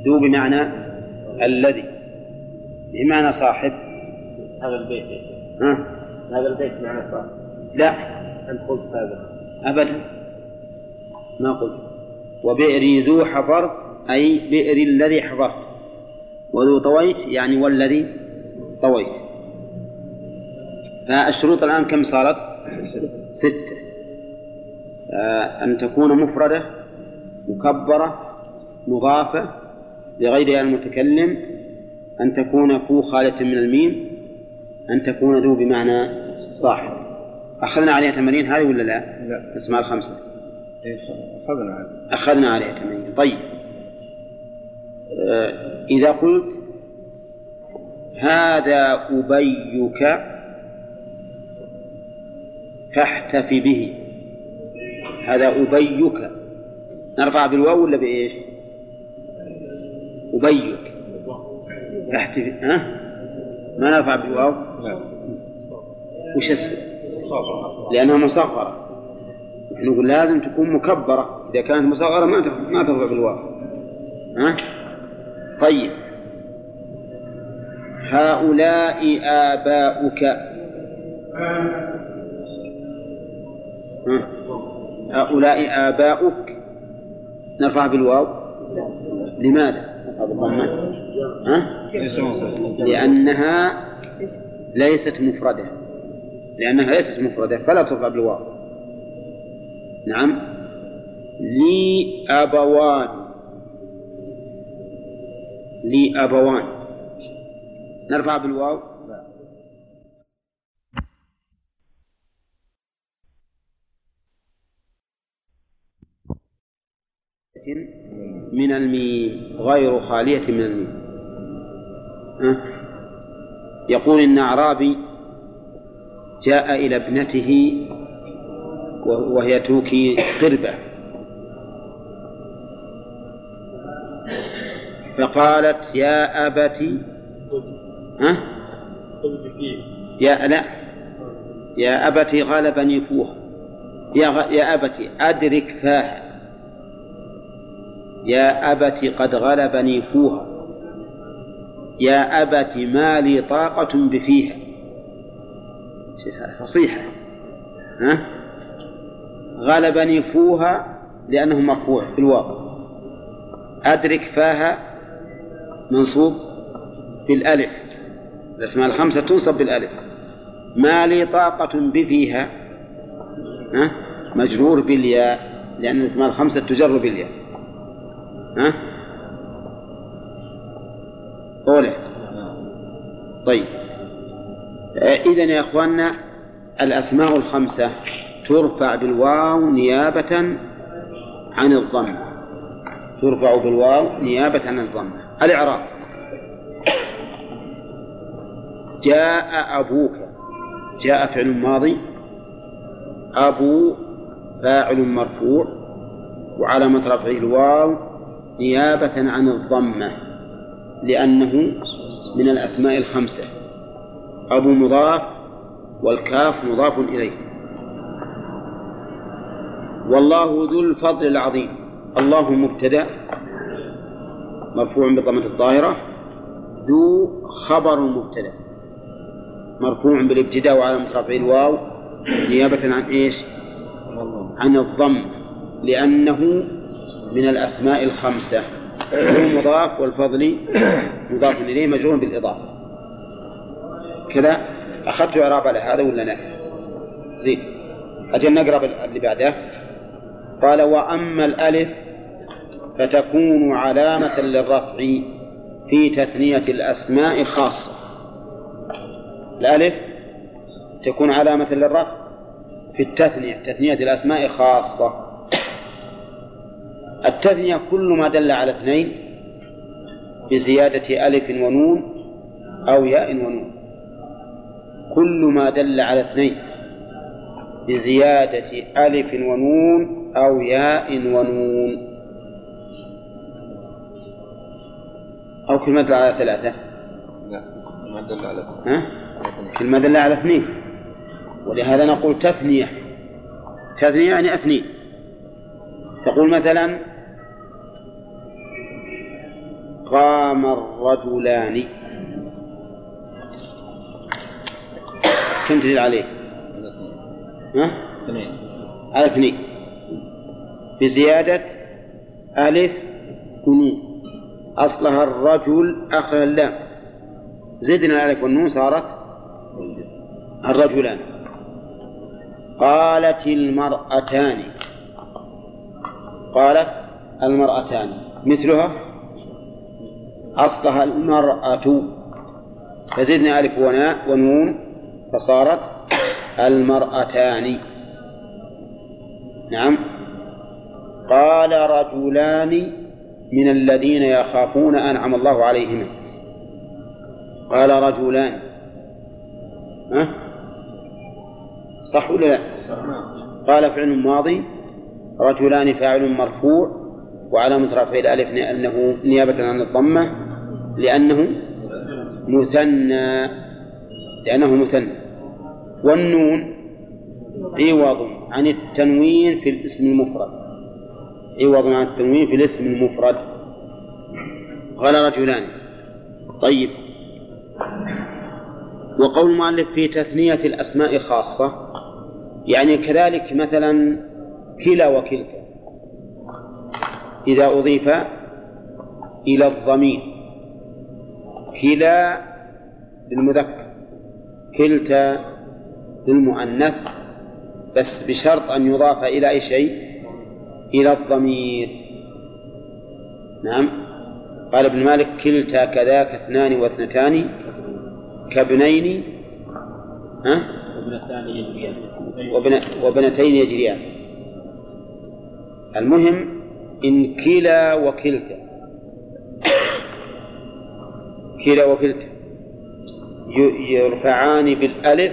ذو بمعنى الذي بمعنى صاحب.
هذا البيت.
ها؟
هذا البيت معنى صاحب.
لا.
أنت قلت هذا؟
أبدا. ما قلت. وبئري ذو حفرت أي بئر الذي حفرت. وذو طويت يعني والذي طويت. فالشروط الآن كم صارت؟ ستة آه أن تكون مفردة مكبرة مضافة لغير المتكلم أن تكون فو خالية من الميم أن تكون ذو بمعنى صاحب. أخذنا عليها تمارين هذه ولا لا؟
لا.
الأسماء الخمسة.
أخذنا عنه
أخذنا عليها تمارين طيب. آه، إذا قلت هذا أبيك فاحتفي به هذا أبيك نرفع بالواو ولا بإيش؟ أبيك فاحتفي ها؟ ما نرفع بالواو وش السبب؟ لأنها مصغرة نحن نقول لازم تكون مكبرة إذا كانت مصغرة ما ما ترفع بالواو ها؟ طيب هؤلاء آباؤك؟ هؤلاء آباؤك؟ نرفع بالواو. لماذا؟ ها؟ لأنها ليست مفردة. لأنها ليست مفردة فلا ترفع بالواو. نعم. لي أبوان لي أبوان نرفع بالواو. من الميم غير خالية من الميم؟ يقول إن أعرابي جاء إلى ابنته وهي توكي قربة. فقالت يا أبت ها؟ يا لا. يا أبت غلبني فوها يا غ... يا أبت أدرك فاها. يا أبت قد غلبني فوها. يا أبت ما لي طاقة بفيها. فصيحة. ها؟ غلبني فوها لأنه مرفوع في الواقع. أدرك فاها منصوب بالألف. الأسماء الخمسة تنصب بالألف. ما لي طاقة بفيها. ها؟ مجرور بالياء لأن الأسماء الخمسة تجر بالياء. ها؟ أولى طيب. إذا يا إخواننا الأسماء الخمسة ترفع بالواو نيابة عن الضم. ترفع بالواو نيابة عن الضم. الإعراب. جاء أبوك. جاء فعل ماضي. أبو فاعل مرفوع. وعلامة رفعه الواو نيابة عن الضمة لأنه من الأسماء الخمسة أبو مضاف والكاف مضاف إليه. والله ذو الفضل العظيم. الله مبتدأ مرفوع بضمة الظاهرة ذو خبر مبتدأ. مرفوع بالابتداء وعلامة رفعه الواو نيابة عن إيش؟ عن الضم لأنه من الأسماء الخمسة. هو مضاف والفضل مضاف إليه مجرور بالإضافة. كذا؟ أخذت إعراب على هذا ولا لا؟ زين. أجل نقرأ اللي بعده. قال وأما الألف فتكون علامة للرفع في تثنية الأسماء خاصة الألف تكون علامة للرفع في التثنية تثنية الأسماء خاصة التثنية كل ما دل على اثنين بزيادة ألف ونون أو ياء ونون. كل ما دل على اثنين بزيادة ألف ونون أو ياء ونون. أو كل ما دل على ثلاثة.
لا ما دل على
ها؟ كل ما دل على اثنين. ولهذا نقول تثنية. تثنية يعني اثنين. تقول مثلا قام الرجلان. كم تزيد عليه؟ ها؟
اثنين.
على اثنين. بزيادة ألف ونون أصلها الرجل آخر اللام. زدنا الألف والنون صارت الرجلان. قالت المرأتان. قالت المرأتان. مثلها؟ أصلها المرأة. فزدنا ألف وناء ونون فصارت المرأتان. نعم. قال رجلان من الذين يخافون أنعم الله عليهما قال رجلان. ها؟ صح ولا لا؟ قال فعل ماضي رجلان فاعل مرفوع وعلامة رفعه الألف لأنه نيابة عن الضمة. لأنه مثنى لأنه مثنى. والنون عوض عن التنوين في الاسم المفرد. عوض عن التنوين في الاسم المفرد. قال رجلان. طيب. وقول المؤلف في تثنية الأسماء خاصة يعني كذلك مثلا كلا وكلتا. إذا أضيف إلى الضمير. كلا للمذكر كلتا للمؤنث بس بشرط أن يضاف إلى أي شيء؟ إلى الضمير. نعم. قال ابن مالك كلتا كذاك اثنان واثنتان كابنين ها؟ وابنتين يجريان. المهم إن كلا وكلتا. كلا وكلتا. يرفعان بالألف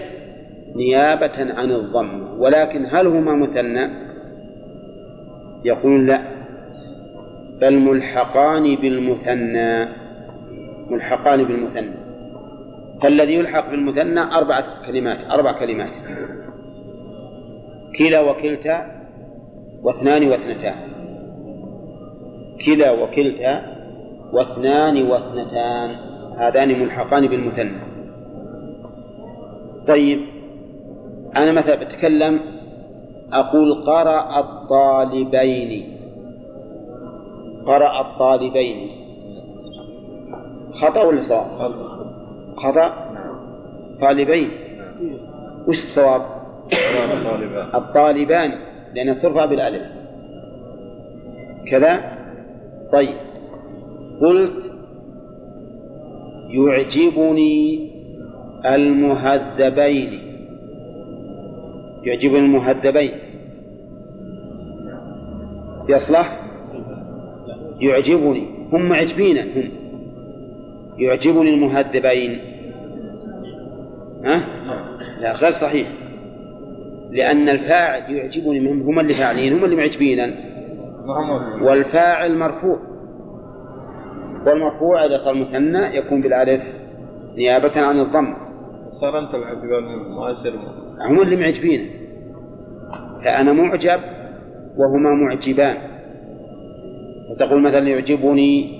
نيابة عن الضم. ولكن هل هما مثنى؟ يقول لا. بل ملحقان بالمثنى. ملحقان بالمثنى. فالذي يلحق بالمثنى أربعة كلمات أربع كلمات. كلا وكلتا واثنان واثنتان كلا وكلتا واثنان واثنتان. هذان ملحقان بالمثنى. طيب أنا مثلا بتكلم أقول قرأ الطالبين. قرأ الطالبين. خطأ ولا صواب؟ خطأ. طالبين. وش الصواب؟ الطالبان لأنها ترفع بالألف كذا؟ طيب. قلت يعجبني المهذبين. يعجبني المهذبين. يصلح؟ يعجبني. هم معجبين هم. يعجبني المهذبين. ها؟ لا غير صحيح. لأن الفاعل يعجبني هم هم اللي فاعلين هم اللي معجبين. والفاعل مرفوع. والمرفوع إذا صار مثنى يكون بالألف نيابة عن الضم.
صار أنت معجبان مؤثر.
هم اللي معجبين. فأنا معجب وهما معجبان. وتقول مثلا يعجبني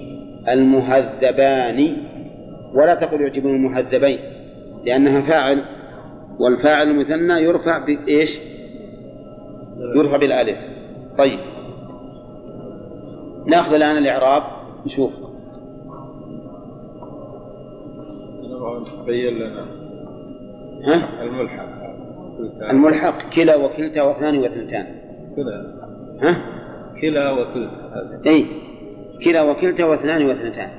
المهذبان ولا تقول يعجبني المهذبين لأنها فاعل والفاعل المثنى يرفع بإيش؟ يرفع بالألف. طيب. ناخذ الآن الإعراب نشوف.
بين لنا.
ها؟
الملحق.
الملحق كلا وكلتا واثنان واثنتان.
كلا.
ها؟
كلا وكلتا.
أي كلا وكلتا واثنان واثنتان.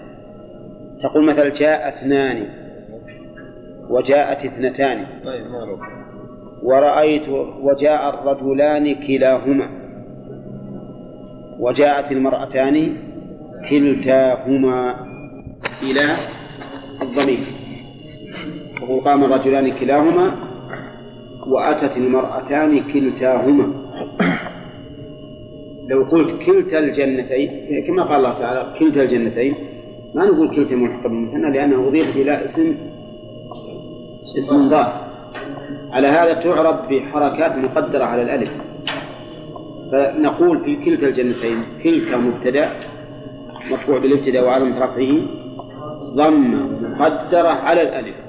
تقول مثلا جاء اثنان. وجاءت اثنتان.
طيب معروف
ورأيت وجاء الرجلان كلاهما. وجاءت المرأتان كلتاهما إلى الضمير. وقل قام الرجلان كلاهما وأتت المرأتان كلتاهما. لو قلت كلتا الجنتين كما قال الله تعالى كلتا الجنتين ما نقول كلتا ملحقة بالمثنى لأنه أضيف إلى اسم اسم ظاهر. على هذا تعرب بحركات مقدرة على الألف. فنقول في كلتا الجنتين كلتا مبتدأ مرفوع بالابتداء وعلامة رفعه ضمة مقدرة على الألف.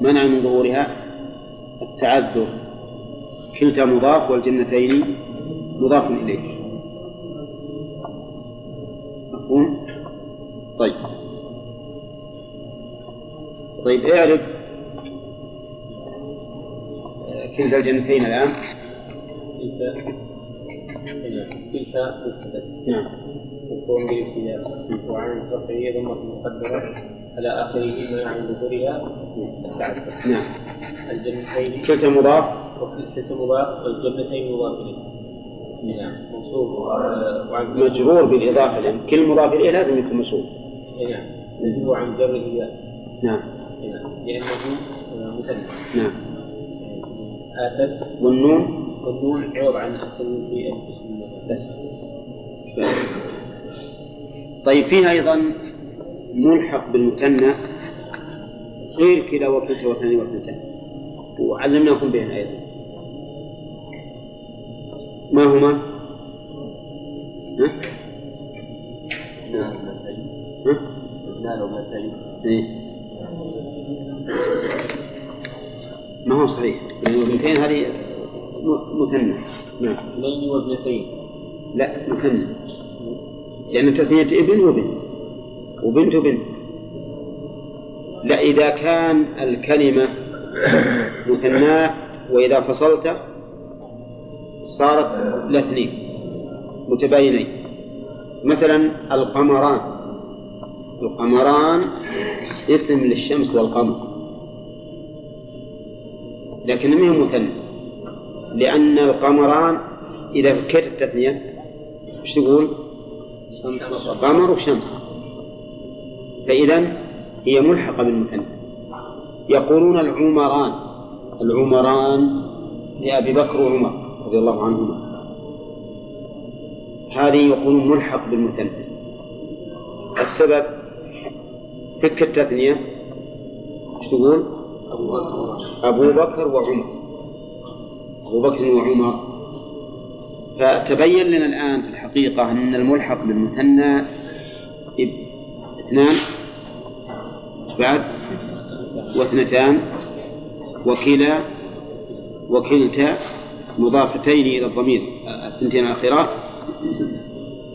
منع من ظهورها التعذر. كلتا مضاف والجنتين مضاف إليه. مفهوم؟ طيب. طيب اعرف. كلتا الجنتين الآن.
كلتا كلتا مبتدأ
نعم.
يكون بالابتداء. وعن الرفعية ضمة مقدرة على آخره منع عن ظهورها.
نعم.
الجنتين.
كلتا مضاف.
وكلتا مضاف. والجنتين مضاف إليه. نعم. منصوب.
مجرور بالإضافة لأن كل مضاف إليه لازم يكون مشهور
نعم. يجب عن جره
نعم.
نعم. لأنه آه، مثنى
نعم.
آتت
والنون.
والنون عوض عن التنوين في
بس. طيب فيها أيضا ملحق بالمثنى غير كلا وكلتا واثنين واثنتان وعلمناكم بهن أيضا ما هما؟ ها؟ ها؟ إيه. ما هو صحيح الاثنتين هذه مثنى نعم
اثنين وابنتين
لا مثنى لأن تثنية ابن وبن وبنت وبنت لا إذا كان الكلمة مثنات وإذا فصلت صارت لاثنين متباينين. مثلا القمران. القمران اسم للشمس والقمر. لكن ما هي مثنى؟ لأن القمران إذا فكيت التثنية إيش تقول؟ قمر وشمس. فإذا هي ملحقة بالمثنى يقولون العمران العمران لأبي بكر وعمر رضي الله عنهما. هذه يقولون ملحق بالمثنى السبب فك التثنية إيش تقول؟ أبو بكر وعمر. أبو بكر وعمر. فتبين لنا الآن في الحقيقة أن الملحق بالمثنى اثنان. بعد واثنتان وكلا وكلتا مضافتين إلى الضمير الثنتين الأخيرات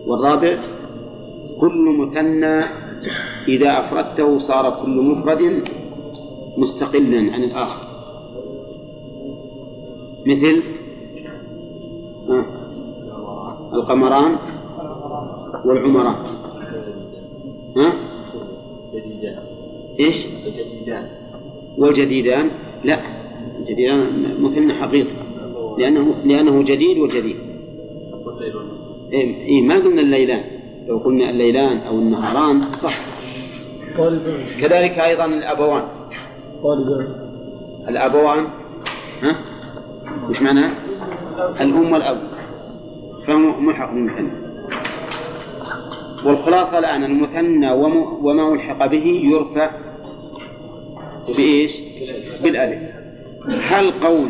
والرابع كل مثنى إذا أفردته صار كل مفرد مستقلا عن الآخر مثل القمران والعمران ها؟ إيش؟ والجديدان؟ لا. الجديدان مثنى حقيقي. لأنه لأنه جديد وجديد. إيه إيه ما قلنا الليلان. لو قلنا الليلان أو النهاران صح. كذلك أيضا الأبوان. الأبوان ها؟ وش معناه؟ الأم والأب. فهو ملحق بالمثنى. والخلاصة الآن المثنى وم- وما ألحق به يرفع بإيش؟ بالألف هل قول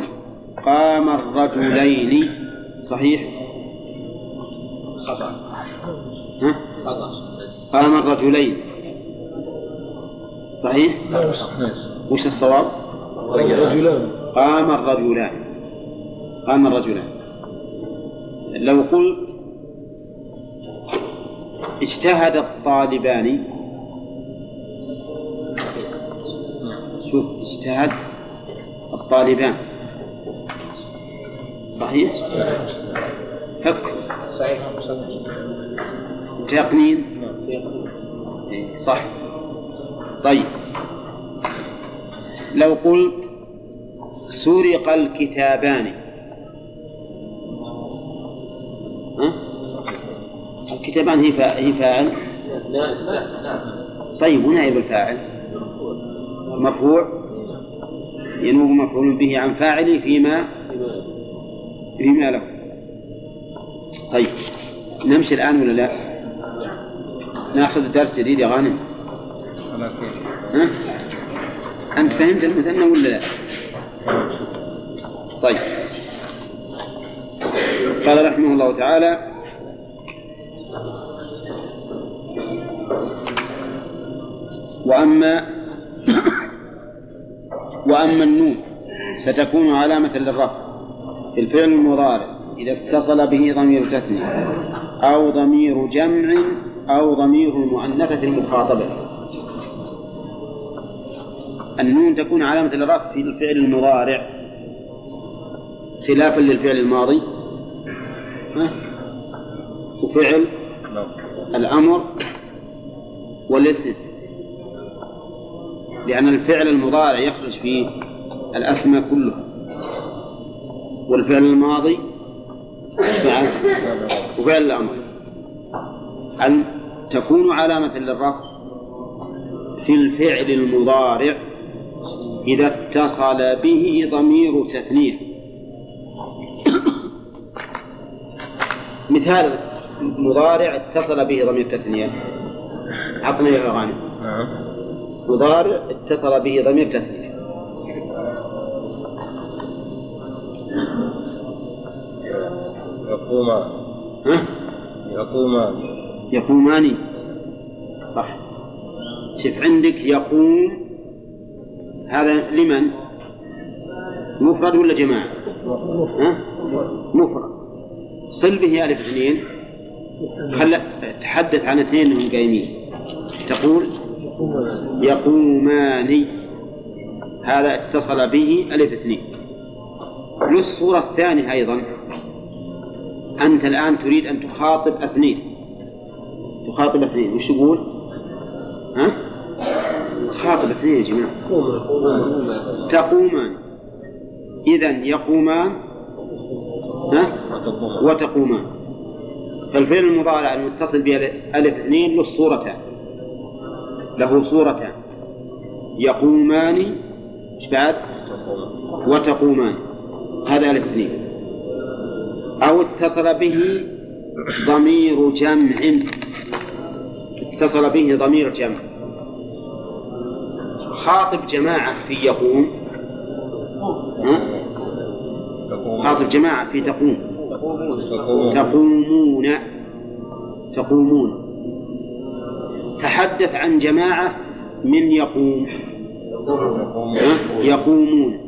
قام الرجلين صحيح؟
خطأ
قام الرجلين صحيح؟ وش الصواب؟ قام الرجلان قام الرجلان لو قلت اجتهد الطالبان شوف اجتهد الطالبان. صحيح؟ حك
صحيح.
تقنين. صح. طيب. لو قلت سرق الكتابان. ها؟ الكتابان هي فا- هي فاعل؟ طيب ونائب الفاعل. مرفوع ينوب مفعول به عن فاعله فيما فيما له. طيب نمشي الآن ولا لا؟ ناخذ درس جديد يا غانم. ها؟ أنت فهمت المثنى ولا لا؟ طيب. قال رحمه الله تعالى وأما وأما النون فتكون علامة للرفع في الفعل المضارع إذا اتصل به ضمير تثنية أو ضمير جمع أو ضمير المؤنثة المخاطبة. النون تكون علامة للرفع في الفعل المضارع خلافا للفعل الماضي؟ وفعل الأمر والاسم. لأن الفعل المضارع يخرج فيه الأسماء كلها. والفعل الماضي فعل وفعل الأمر. أن تكون علامة للرفع في الفعل المضارع إذا اتصل به ضمير تثنية. مثال مضارع اتصل به ضمير تثنية. عطنا يا غانم
نعم.
مضارع اتصل به ضمير تثنية
يقومان
ها؟
يقومان
يقومان صح. شوف عندك يقوم. هذا لمن؟ مفرد ولا جماعة؟ ها؟ مفرد. صل به ألف اثنين خل تحدث عن اثنين انهم قايمين تقول يقومان هذا اتصل به ألف اثنين. له الصورة الثانية أيضا. أنت الآن تريد أن تخاطب اثنين. تخاطب اثنين. وش تقول؟ ها؟ تخاطب اثنين يا جماعة. تقومان. إذا يقومان. ها؟ وتقومان. فالفعل المضارع المتصل بألف اثنين له صورتان له صورتان. يقومان بعد؟ وتقومان. هذا ألف اثنين. أو اتصل به ضمير جمع. اتصل به ضمير جمع. خاطب جماعة في يقوم. ها؟ خاطب جماعة في تقوم. تقومون. تقومون. تحدث عن جماعة من يقوم؟ يقومون.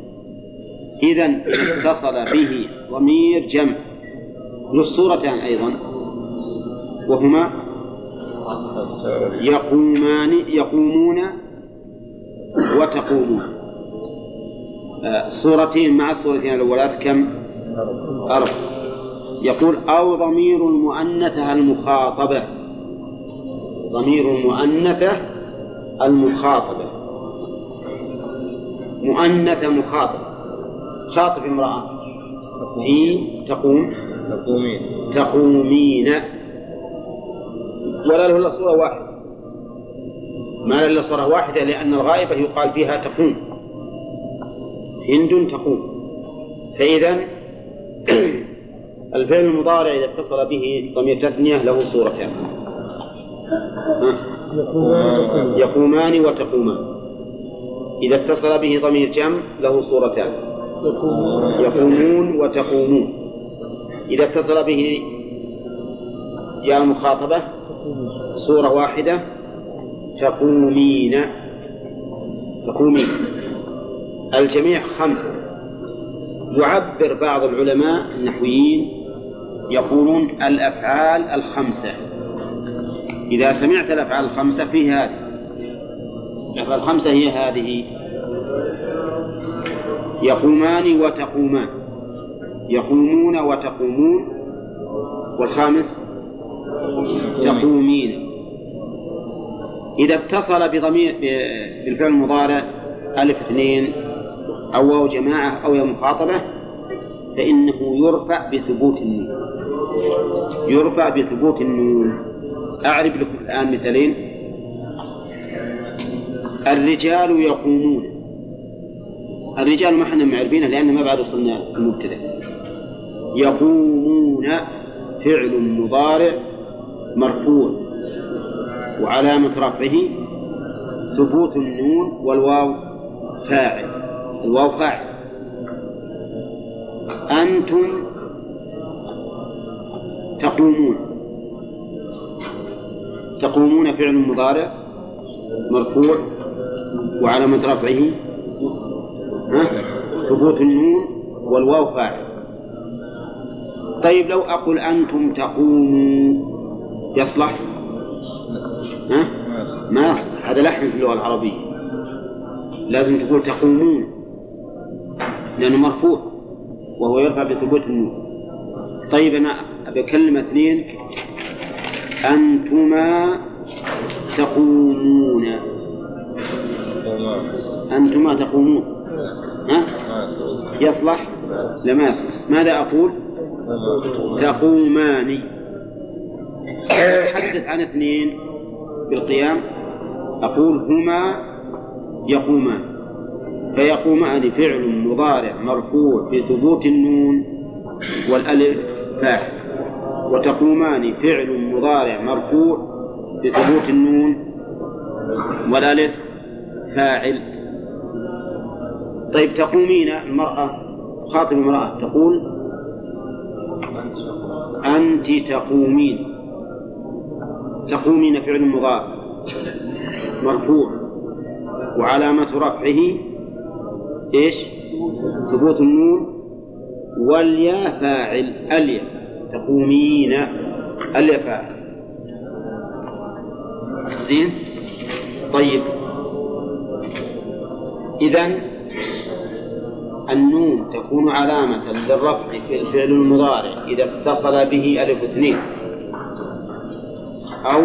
إذا اتصل به ضمير جمع. للصورتان أيضا. وهما يقومان يقومون وتقومون. آه، صورتين مع الصورتين الأولات كم؟ أربع. يقول أو ضمير المؤنثة المخاطبة. ضمير المؤنثة المخاطبة مؤنثة مخاطبة خاطب امرأة. في تقوم.
تقومين.
تقومين. ولا له إلا صورة واحدة. ما له إلا صورة واحدة لأن الغائبة يقال فيها تقوم. هند تقوم. فإذا [CLEARS THROAT] الفعل المضارع إذا اتصل به ضمير تثنية له صورتان؟ يقومان. وتقومان. إذا اتصل به ضمير جمع له صورتان. يقومون وتقومون. إذا اتصل به يا المخاطبة صورة واحدة تقومين. تقومين. الجميع خمسة يعبر بعض العلماء النحويين يقولون الأفعال الخمسة. إذا سمعت الأفعال الخمسة في هذه. الأفعال الخمسة هي هذه. يقومان وتقومان. يقومون وتقومون. والخامس تقومين. إذا اتصل بضمير بالفعل المضارع ألف اثنين أو واو جماعة أو يا مخاطبة فإنه يرفع بثبوت النون. يرفع بثبوت النون. أعرف لكم الآن مثالين الرجال يقومون. الرجال ما إحنا معربينه لأن ما بعد وصلنا المبتدأ. يقومون فعل مضارع مرفوع وعلامة رفعه ثبوت النون والواو فاعل. الواو فاعل. أنتم تقومون. تقومون فعل مضارع مرفوع وعلامة رفعه؟ ثبوت النون والواو فاعل طيب لو أقول أنتم تقوموا يصلح ها؟ ما يصلح هذا لحن في اللغة العربية لازم تقول تقومون لأنه مرفوع وهو يرفع بثبوت النون طيب أنا أبي أكلم اثنين أنتما تقومون. أنتما تقومون. ها؟ يصلح؟ لا ما يصلح. ماذا أقول؟ تقومان. أتحدث عن اثنين بالقيام. أقول هما يقومان. فيقومان فعل مضارع مرفوع بثبوت النون والألف فاعل وتقومان فعل مضارع مرفوع بثبوت النون والألف فاعل. طيب تقومين المرأة خاطب المرأة تقول أنت تقومين. تقومين فعل مضارع مرفوع. وعلامة رفعه إيش؟ ثبوت النون. والياء فاعل الياء. تقومين الياء فاعل زين؟ طيب. إذا النون تكون علامة للرفع في الفعل المضارع إذا اتصل به ألف اثنين. أو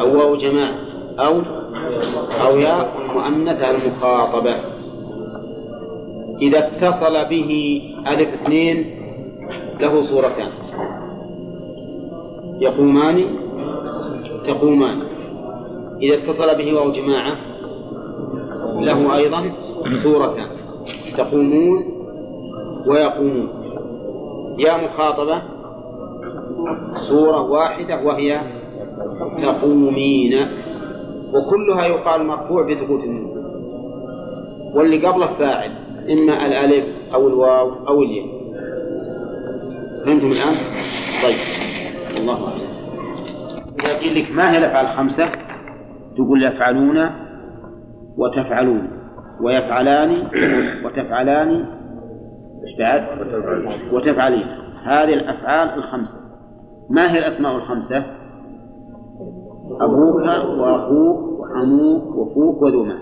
أو واو جماعة. أو أو ياء المؤنثة المخاطبة. إذا اتصل به ألف اثنين له صورتان. يقومان تقومان. إذا اتصل به واو جماعة له أيضا صورتان. تقومون ويقومون. يا مخاطبة صورة واحدة وهي تقومين. وكلها يقال مرفوع بثبوت النون. واللي قبله فاعل إما الألف أو الواو أو الياء. فهمتم الآن؟ طيب. الله أعلم. إذا قيل لك ما هي الأفعال الخمسة؟ تقول يفعلون وتفعلون. ويفعلان وتفعلان. إيش بعد؟ وتفعلين. هذه الأفعال الخمسة. ما هي الأسماء الخمسة؟ أبوك وأخوك وعموك وأخوك وذوما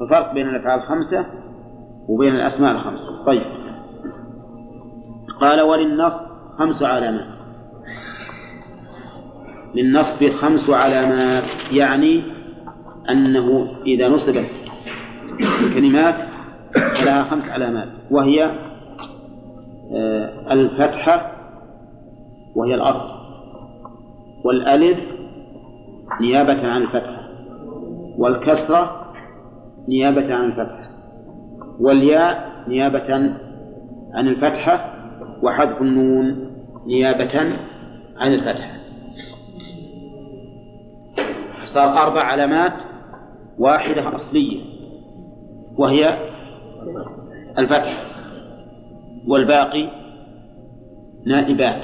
ففرق بين الأفعال الخمسة وبين الأسماء الخمسة. طيب. قال وللنصب خمس علامات. للنصب خمس علامات يعني أنه إذا نصبت الكلمات فلها خمس علامات وهي آه، الفتحة وهي الأصل والألف نيابة عن الفتحة والكسرة نيابة عن الفتحة والياء نيابة عن الفتحة وحذف النون نيابة عن الفتحة صار أربع علامات واحدة أصلية وهي الفتح والباقي نائبات.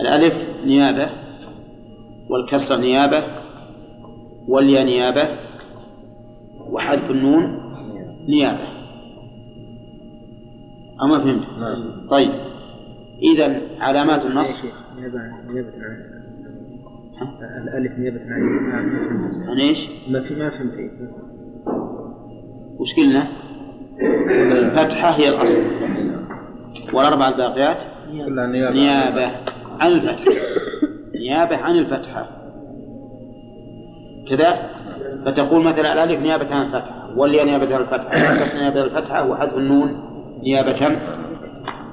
الألف نيابة والكسر نيابة والياء نيابة وحذف النون نيابة. أما فهمت؟ طيب. إذا علامات النصب
نيابة عن الألف نيابة عن
عن إيش؟
ما في ما فهمت إيه.
وش قلنا؟ الفتحة هي الأصل. والأربع الباقيات؟
نيابة.
عن الفتحة. نيابة عن الفتحة. كذا؟ فتقول مثلا الألف نيابة عن الفتحة والياء نيابة عن الفتحة. والكسر نيابة عن الفتحة؟ وحذف النون. نيابة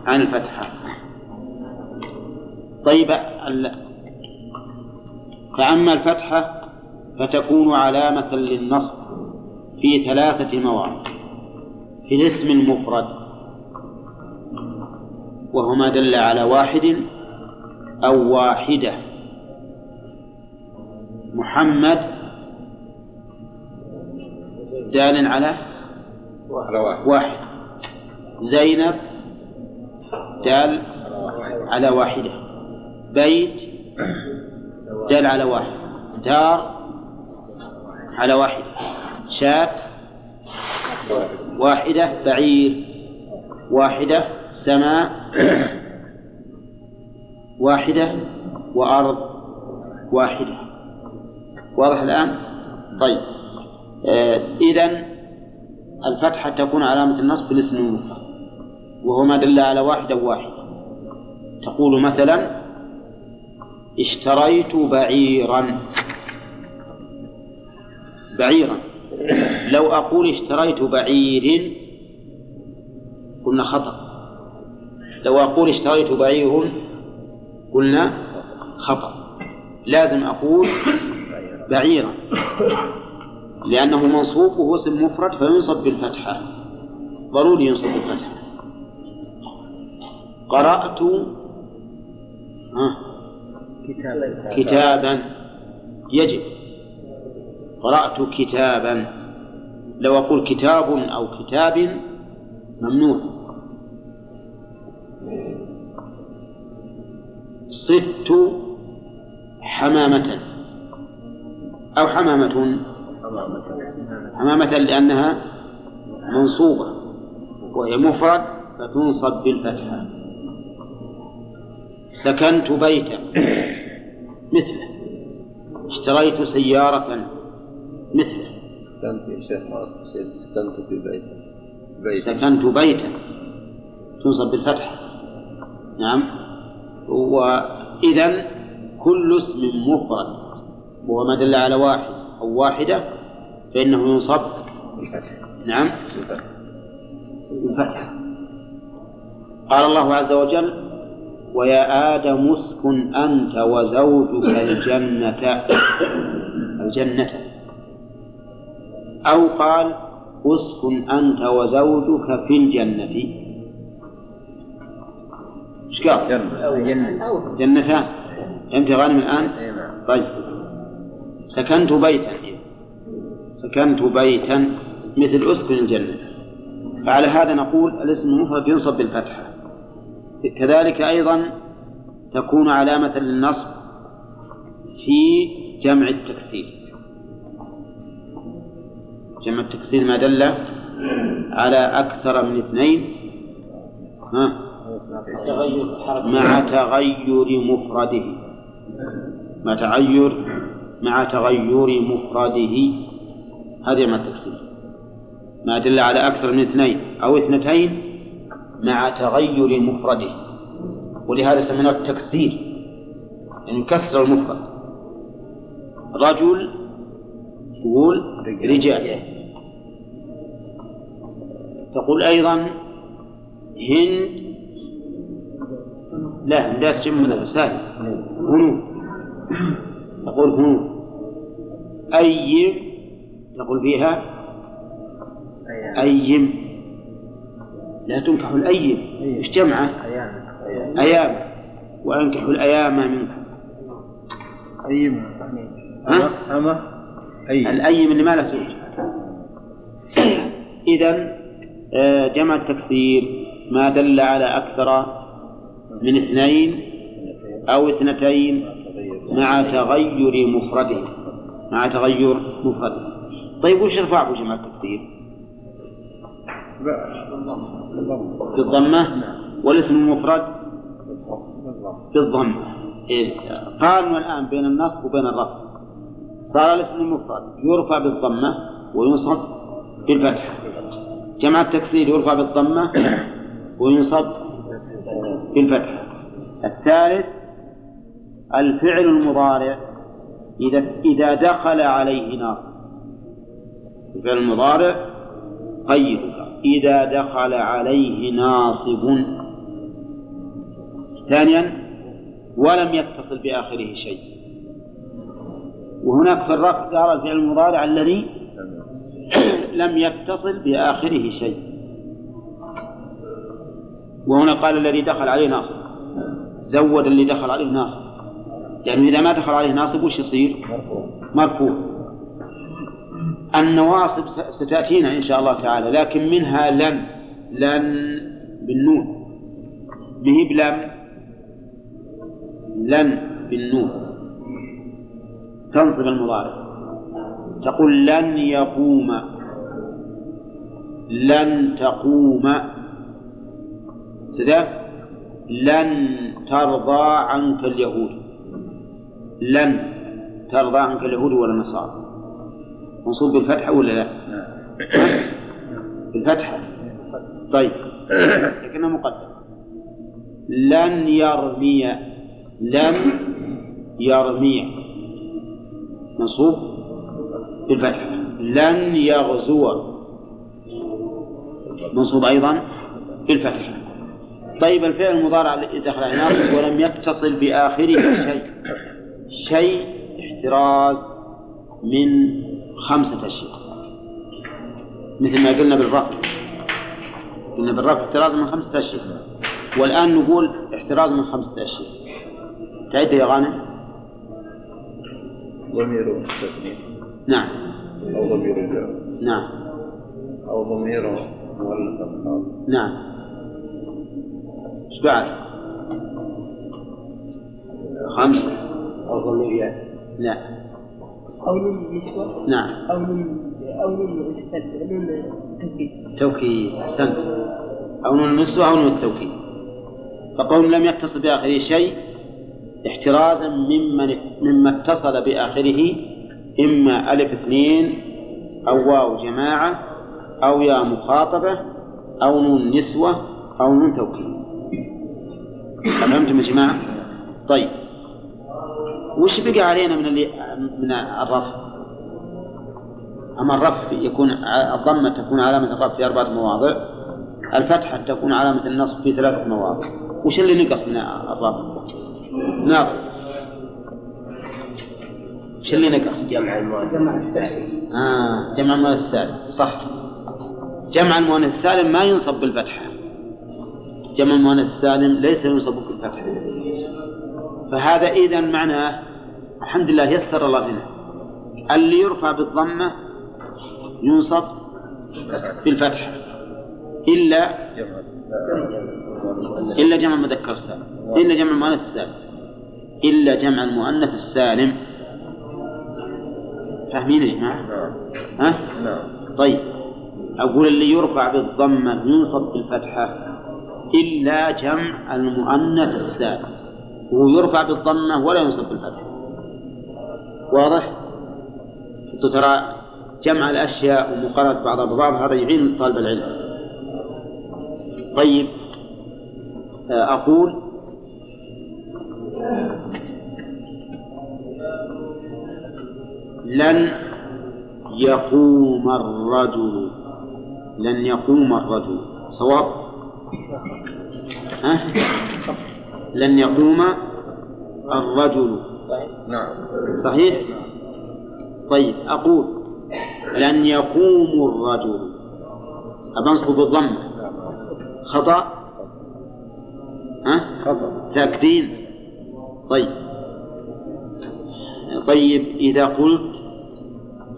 عن الفتحة طيب فأما الفتحة فتكون علامة للنصب في ثلاثة مواضع في الاسم المفرد وهو ما دل على واحد أو واحدة. محمد دال على
واحد.
زينب دال على واحدة بيت دال على واحد دار على واحدة شاة واحدة بعير واحدة سماء واحدة وأرض واحدة. واضح الآن؟ طيب. آه إذا الفتحة تكون علامة النصب في الاسم المفرد وهو ما دل على واحدة واحدة تقول مثلا اشتريت بعيرا. بعيرا. لو أقول اشتريت بعير قلنا خطأ. لو أقول اشتريت بعير قلنا خطأ. لازم أقول بعيرا. لأنه منصوب وهو اسم مفرد فينصب بالفتحة. ضروري ينصب بالفتحة. قرأت كتابا. يجب. قرأت كتابا. لو أقول كتاب أو كتاب ممنوع. صدت حمامة. أو حمامة. حمامة لأنها منصوبة. وهي مفرد فتنصب بالفتحة. سكنت بيتا. مثله. اشتريت سيارة مثله.
سكنت يا شيخ سكنت في بيت. بيت
سكنت بيتا. تنصب بالفتحة نعم. وإذا كل اسم مفرد. وهو ما دل على واحد أو واحدة فإنه ينصب نعم. بالفتحة قال الله عز وجل ويا آدم اسكن أنت وزوجك الجنة. الجنة. أو قال اسكن أنت وزوجك في الجنة. إيش قال؟
جنة.
يا غانم الآن؟ طيب. سكنت بيتا. سكنت بيتا مثل اسكن الجنة. فعلى هذا نقول الاسم المفرد ينصب بالفتحة. كذلك أيضا تكون علامة للنصب في جمع التكسير. جمع التكسير ما دل على أكثر من اثنين. ها؟ مع تغير مفرده. مع تغير مع تغير مفرده. هذا مع التفسير ما دل على أكثر من اثنين أو اثنتين مع تغير مفرده. ولهذا سميناه التكسير يعني كسر المفرد. رجل تقول رجال. تقول أيضا هند لا لا تجمع من الرسالة هنود. تقول هنود. أيم تقول فيها أيم. لا تنكح الأيم إيش جمعه؟ أيام. وأنكحوا الأيام منكم
أيما
ها؟
أما؟ أي.
الأيم اللي ما له زوج إذا آه، جمع التكسير ما دل على أكثر من اثنين أو اثنتين مع تغير مفرده. مع تغير مفرده. طيب وش رفعه جمع التكسير؟ بالضمة والاسم المفرد؟ بالضمة إيه. قارنوا الآن بين النصب وبين الرفع. صار الاسم المفرد يرفع بالضمة وينصب بالفتحة جمع التكسير يرفع بالضمة وينصب بالفتحة الثالث الفعل المضارع إذا إذا دخل عليه ناصب. الفعل المضارع قيد إذا دخل عليه ناصب. ثانيا ولم يتصل بآخره شيء. وهناك في الرفع قال الفعل المضارع الذي [CLEARS THROAT] لم يتصل بآخره شيء. وهنا قال الذي دخل عليه ناصب. زود اللي دخل عليه ناصب. يعني إذا ما دخل عليه ناصب وش يصير؟ مرفوع. النواصب ستأتينا إن شاء الله تعالى لكن منها لن لن بالنون. به بلم لن بالنون. تنصب المضارع. تقول لن يقوم. لن تقوم. سدى؟ لن ترضى عنك اليهود. لن ترضى عنك اليهود ولا النصارى. منصوب بالفتحة ولا لا؟ بالفتحة. طيب. لكنه مقدم. لن يرمي لن يرميع منصوب بالفتحة. لن يغزو. منصوب أيضا بالفتحة. طيب الفعل المضارع الذي دخل ناصب ولم يتصل بآخره شيء شيء احتراز من خمسة أشياء. مثل ما قلنا بالرفع قلنا بالرفع احتراز من خمسة أشياء. والآن نقول احتراز من خمسة أشياء. تعد يا غانم.
ضمير مستثني.
نعم.
أو ضمير جار.
نعم.
أو ضمير مؤنث
نعم. إيش بعد؟ خمسة.
أو ضمير
لا.
أو نون النسوة
نعم
أو نون أو نون التوكيد.
توكيد أحسنت. أو نون النسوة أو نون التوكيد. فقول لم يتصل بآخره شيء احترازا ممن مما اتصل بآخره إما ألف اثنين أو واو جماعة أو ياء مخاطبة أو نون نسوة أو نون توكيد. أفهمتم يا جماعة؟ طيب. وش بقى علينا من اللي من الرفع؟ أما الرفع يكون الضمة تكون علامة الرفع في أربعة مواضع الفتحة تكون علامة النصب في ثلاثة مواضع. وش اللي نقص من الرفع؟ ناظر وش اللي نقص؟
جمع المؤنث
جمع السالم.
آه جمع المؤنث السالم. صح. جمع المؤنث السالم ما ينصب بالفتحة. جمع المؤنث السالم ليس ينصب بالفتحة. فهذا إذا معناه الحمد لله يسر الله لنا اللي يرفع بالضمة ينصب بالفتحة إلا إلا جمع المذكر السالم. إلا جمع المؤنث السالم. إلا جمع المؤنث السالم. فاهمين يا جماعة؟ ها؟
نعم.
طيب. أقول اللي يرفع بالضمة ينصب بالفتحة إلا جمع المؤنث السالم. وهو يرفع بالضمة ولا ينصب بالفتحة واضح؟ أنتوا ترى جمع الأشياء ومقارنة بعضها ببعض هذا يعين طالب العلم طيب آه، أقول لن يقوم الرجل لن يقوم الرجل صواب ها؟ لن يقوم الرجل
نعم.
صحيح؟ طيب أقول لن يقوم الرجل. أبنصب بالضمة خطأ؟ ها؟
خطأ.
تأكدين طيب. طيب إذا قلت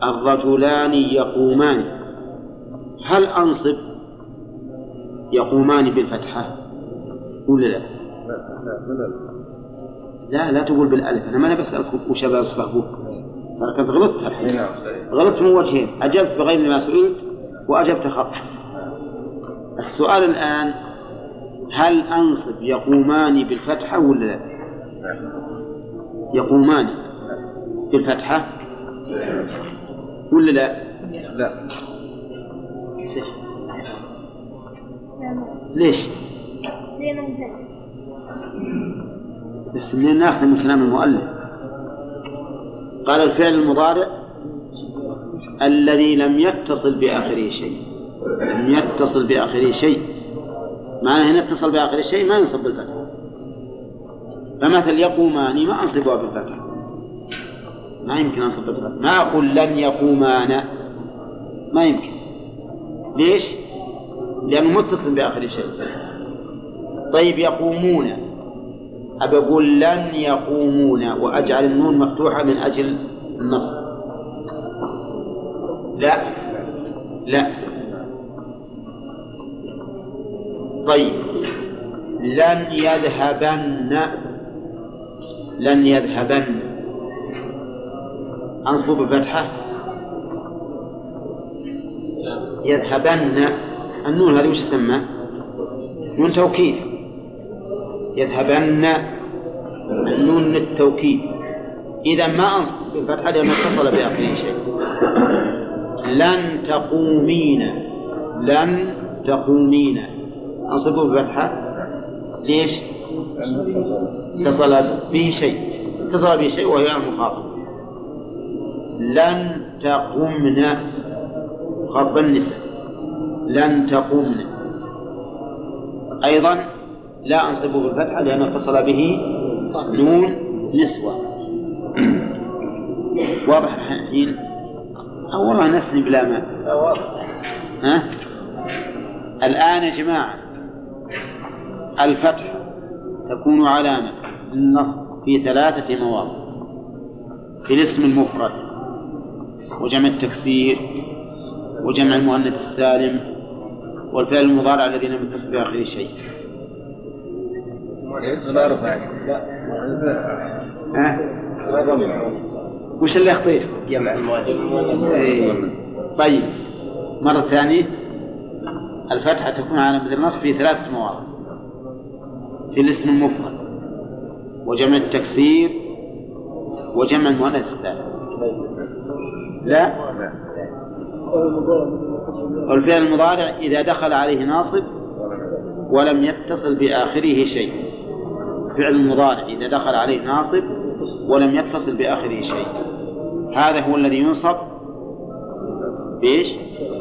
الرجلان يقومان هل أنصب يقومان بالفتحة؟ ولا لا؟
لا لا.
لا لا تقول بالألف. أنا ما أنا بسألك وش بك ترى كنت غلطت الحين.
نعم صحيح.
غلطت من وجهين. أجبت بغير ما سئلت وأجبت خطأ السؤال الآن هل أنصب يقومان بالفتحة ولا لا؟ يقومان بالفتحة ولا لا؟
لا.
ليش؟ بس ناخذ من كلام المؤلف؟ قال الفعل المضارع الذي لم يتصل بآخره شيء. لم يتصل بآخره شيء. معناه إن اتصل بآخره شيء ما ينصب بالفتح. فمثل يقومان ما أنصبها بالفتح. ما يمكن أنصب بالفتح. ما أقول لن يقومان. ما يمكن. ليش؟ لأنه متصل بآخر شيء. طيب يقومون. أبي أقول لن يقومون وأجعل النون مفتوحة من أجل النصب لا. لا. طيب. لن يذهبن. لن يذهبن. أنصب بفتحة يذهبن. النون هذه وش تسمى؟ نون توكيد. يذهبن النون للتوكيد إذا ما أنصب بالفتحة لأنه اتصل بآخره شيء. لن تقومين لن تقومين. أنصبه بالفتحة. ليش؟ اتصل به شيء. اتصل به شيء وهي المخاطب لن تقمن خط النساء. لن تقمن أيضا لا أنصبه بالفتحة لأنه اتصل به نون نسوة. [CLEARS THROAT] واضح الحين؟ أو والله نسني بلا ماء ها؟ الآن يا جماعة الفتح تكون علامة للنصب في ثلاثة مواضع. في الاسم المفرد وجمع التكسير وجمع المؤنث السالم والفعل المضارع الذي لم يتصل بآخره شيء. ها؟ وش اللي يخطيه؟
جمع المواجب
إيه. طيب. مرة ثانية. الفتحة تكون علامة النصب في ثلاثة مواضع في الاسم المفرد. وجمع التكسير. وجمع المؤنث السالم لا. والفعل المضارع إذا دخل عليه ناصب ولم يتصل بآخره شيء. فعل المضارع إذا دخل عليه ناصب ولم يتصل بآخره شيء. هذا هو الذي ينصب بإيش؟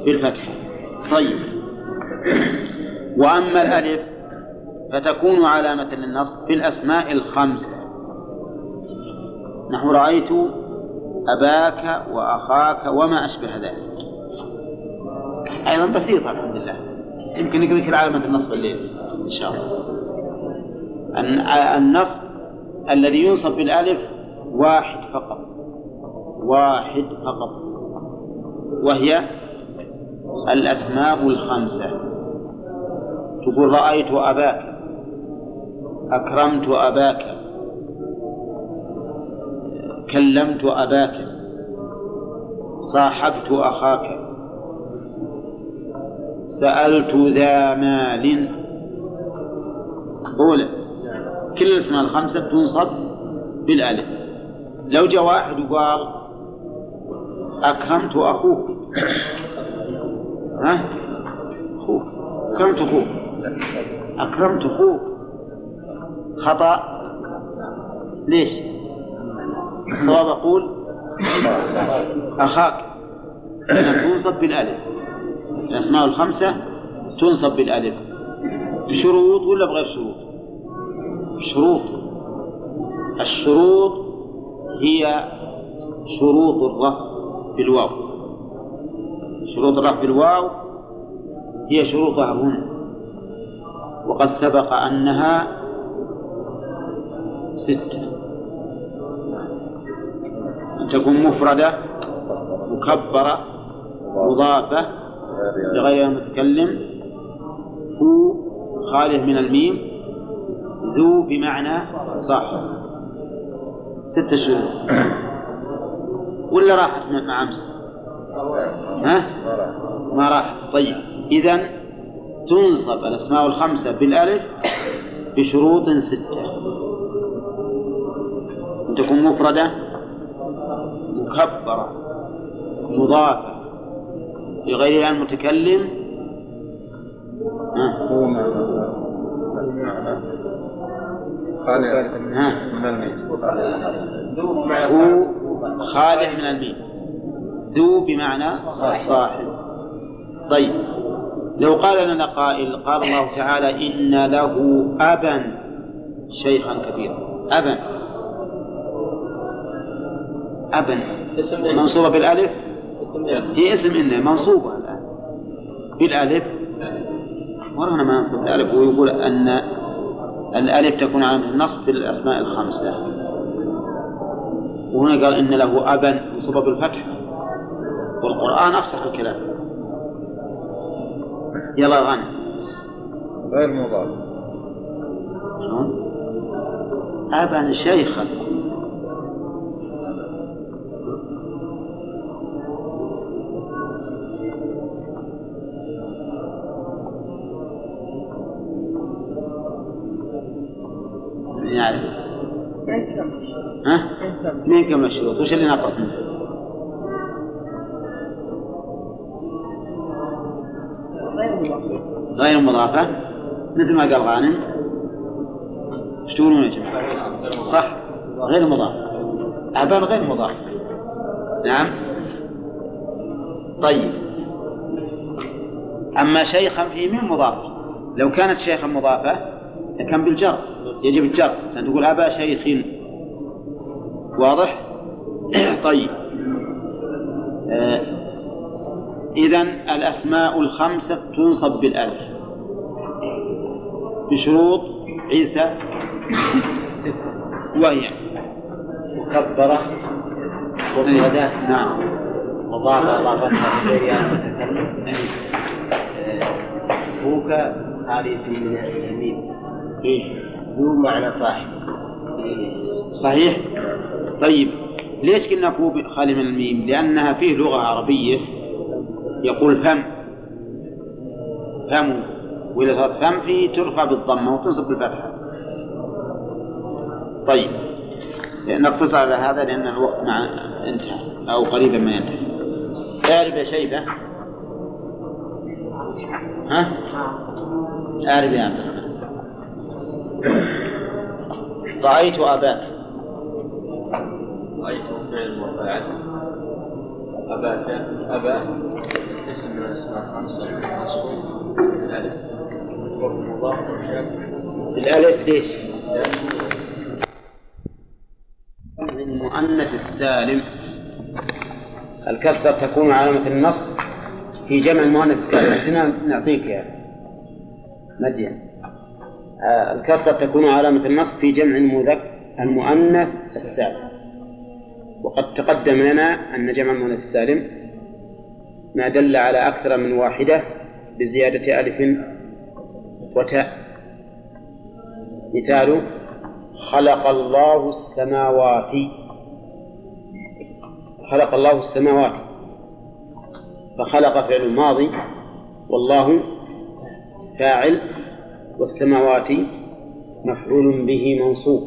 بالفتح. طيب. وأما الألف فتكون علامة للنصب في الأسماء الخمسة. نحو رأيت أباك وأخاك وما أشبه ذلك. أيضا بسيطة الحمد لله. يمكن نذكر علامة النصب الليل إن شاء الله. النصب الذي ينصب بالألف واحد فقط. واحد فقط. وهي الأسماء الخمسة. تقول رأيت أباك. أكرمت أباك. كلمت أباك. صاحبت أخاك. سألت ذا مال. أولى كل الأسماء الخمسة تنصب بالألف. لو جاء واحد وقال أكرمت أخوك. ها؟ أخوك. أكرمت أخوك. أكرمت أخوك. خطأ. ليش؟ الصواب أقول أخاك. تنصب بالألف. الأسماء الخمسة تنصب بالألف. بشروط ولا بغير شروط؟ شروط. الشروط هي شروط الرفع بالواو. شروط الرفع بالواو هي شروطها هنا. وقد سبق أنها ستة. أن تكون مفردة مكبرة مضافة لغير المتكلم هو خالف من الميم ذو بمعنى صاحب ستة شروط [COUGHS] ولا راحت مع أمس؟ ها؟ ما راحت. طيب. إذا تنصب الأسماء الخمسة بالألف بشروط ستة. أن تكون مفردة؟ مكبرة. مضافة. لغير المتكلم ها؟ ها؟
من الميت.
هو خالع من الميم ذو بمعنى صاحب. طيب. لو قال لنا قائل قال الله تعالى إن له أبا شيخا كبيرا. أبا. أبا. منصوبة بالألف؟ هي اسم إن منصوبة الآن. بالألف. مرة ما ننصب بالألف ويقول أن الألف تكون على النصب في الأسماء الخمسة. وهنا قال إن له أبا بسبب الفتح والقرآن أفصح الكلام. يلا غني.
غير مضاف.
شلون؟ أبا شيخا. الشروط؟ وش اللي ناقص منه؟ غير مضافة. مثل ما قال غانم. إيش تقولون يا جماعة؟ صح. غير مضاف. أبان غير مضاف. نعم. طيب. أما شيخا فيه من مضاف. لو كانت شيخا مضافة لكان بالجر. يجب الجر. تقول أبا شيخ. واضح؟ [COUGHS] طيب. آه إذا الأسماء الخمسة تنصب بالألف. بشروط عيسى [LAUGHS] وهي
مكبرة ومفردات
نعم.
مضافة إضافتها إليها المتكلم فوك خالي من
إيه.
ذو معنى صاحب.
صحيح؟ طيب. ليش قلنا فوق خالي من الميم؟ لأنها فيه لغة عربية يقول فم فم وإذا صارت فم فيه ترفع بالضمة وتنصب بالفتحة. طيب. نقتصر على هذا لأن الوقت مع انتهى أو قريبا ما ينتهي. اعرف يا شيبة؟ ها؟ اعرف يا عبد الرحمن؟ رأيت أباك.
رأيت فعل وفاعل. أبا أبا اسم من الأسماء الخمسة. منصوب بالألف ومضاف
بالألف ليش؟ المؤنث السالم. الكسرة تكون علامة النصب في جمع المؤنث السالم. عشان نعطيك يا مدين آه، الكسرة تكون علامة النصب في جمع المذكر المؤنث السالم. وقد تقدم لنا أن جمع المؤنث السالم ما دل على أكثر من واحدة بزيادة ألف وتاء. مثال خلق الله السماوات. خلق الله السماوات. فخلق فعل الماضي والله فاعل والسماوات مفعول به منصوب.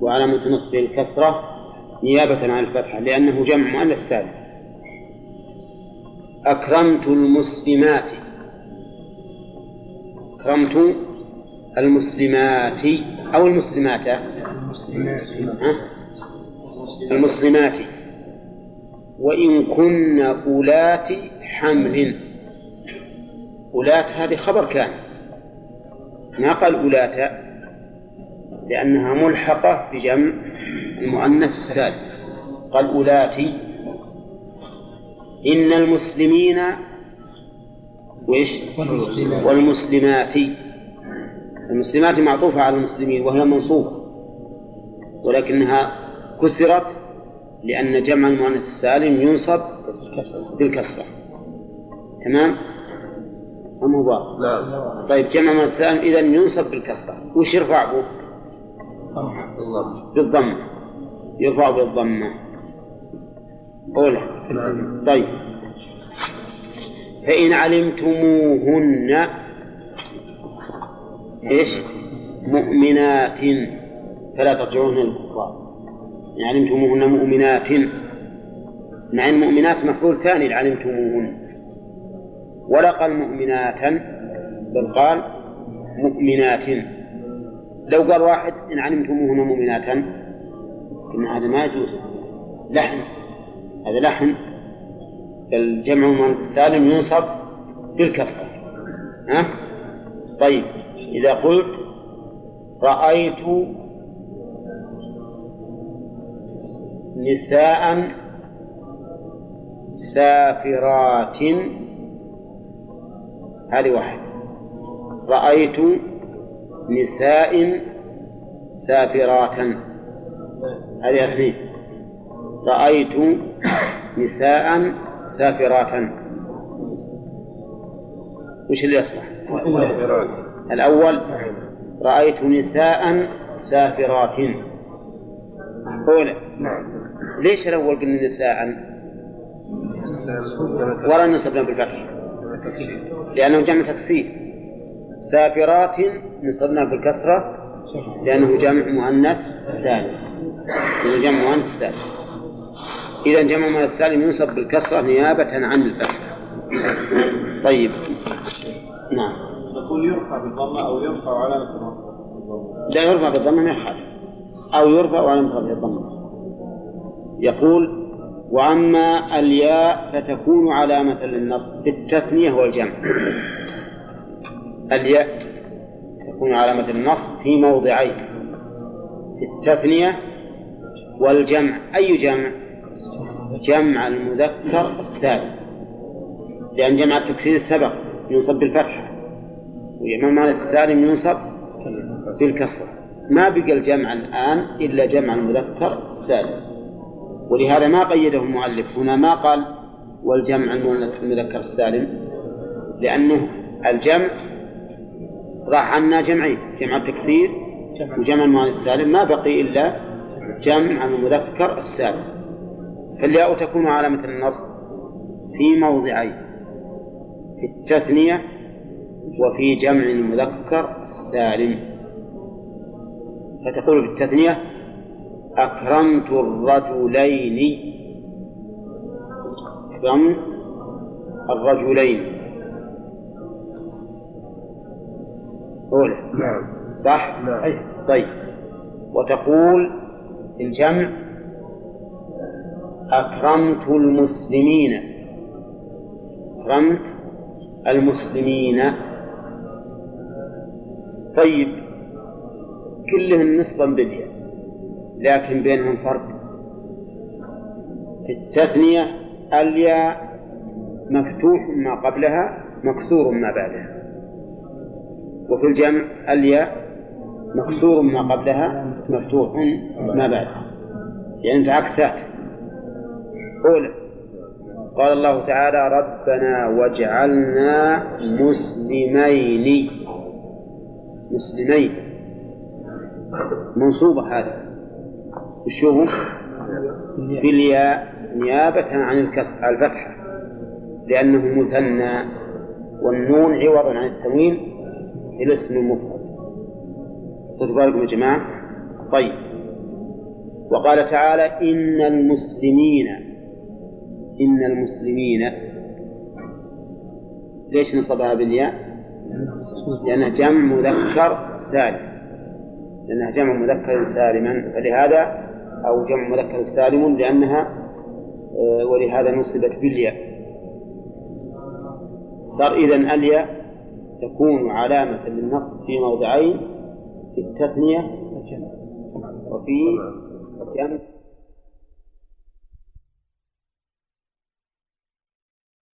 وعلامة نصبه الكسرة نيابة عن الفتحة لأنه جمع مؤنث سالم. أكرمت المسلمات. أكرمت المسلمات أو المسلمات؟ المسلمات. وإن كن أولات حمل. أولات هذه خبر كان ما قال أولات؟ لأنها ملحقة بجمع المؤنث السالم قال أولات إن المسلمين وإيش؟ والمسلمات. المسلمات معطوفة على المسلمين وهي منصوبة. ولكنها كسرت لأن جمع المؤنث السالم ينصب بالكسرة. تمام؟ أم هو؟
نعم
طيب جمع المؤنث السالم إذا ينصب بالكسرة. وش يرفع به؟ بالضمة يرفع بالضمة أولى. طيب. فإن علمتموهن إيش؟ مؤمنات. فلا ترجعوهن للكفار. إن علمتموهن مؤمنات. مع أن مؤمنات مفعول ثاني علمتموهن. ولا قال مؤمنات بل قال مؤمنات. لو قال واحد إن علمتموهن مؤمنات إن هذا ما يجوز. لحن هذا لحن الجمع المؤنث السالم ينصب بالكسرة. ها؟ طيب. إذا قلت رأيت نساء سافرات. هذه واحد. رأيت نساء سافرات. هذه اثنين رأيت نساء سافرات. وش اللي يصلح؟ الأول رأيت نساء سافرات. أولى ليش الأول قلنا نساء؟ ولا نصبنا بالفتح. لأنه جمع تكسير سافرات نصبنا بالكسرة لأنه جمع مؤنث سالم لأنه جمع مؤنث سالم إذا جمع مؤنث سالم ينصب بالكسرة نيابة عن الفتح طيب. نعم.
نقول يرفع بالضمة أو يرفع علامة الرفع
لا يرفع بالضمة ما يخالف أو يرفع رفعه الضمة يقول وأما الياء فتكون علامة للنصب بالتثنية والجمع. الياء تكون علامة للنصب في موضعين في التثنية والجمع أي جمع؟ جمع المذكر السالم لأن جمع التكسير سبق ينصب بالفتحة وجمع المعنى السالم ينصب بالكسر ما بقى الجمع الآن إلا جمع المذكر السالم ولهذا ما قيده المؤلف. هنا ما قال والجمع المذكر السالم لأنه الجمع راح عنا جمعين جمع التكسير وجمع المؤنث السالم. ما بقي إلا جمع المذكر السالم فالياء تكون علامة النصب في موضعين في التثنية وفي جمع المذكر السالم. فتقول في التثنية أكرمت الرجلين. أكرمت الرجلين. أولى.
نعم.
صح؟
نعم.
طيب. وتقول الجمع أكرمت المسلمين. أكرمت المسلمين. طيب كلهم نصبا بالياء لكن بينهم فرق. في التثنية الياء مفتوح ما قبلها مكسور ما بعدها. وفي الجمع الياء مكسور ما قبلها مفتوح ما بعدها يعني عكسات أولى قال الله تعالى ربنا واجعلنا مسلمين. مسلمين. منصوبة هذا وشوفوا بالياء نيابة عن الكسر الفتحة. لأنه مثنى والنون عوض عن التنوين الاسم المفرد خذوا يا جماعة. طيب. وقال تعالى إن المسلمين إن المسلمين. ليش نصبها بالياء؟ لأنها جمع مذكر سالم. لأنها جمع مذكر سالما. فلهذا أو جمع مذكر سالم لأنها آه، ولهذا نصبت بالياء. صار إذا الياء تكون علامة للنصب في موضعين. في التثنية وفي الجمع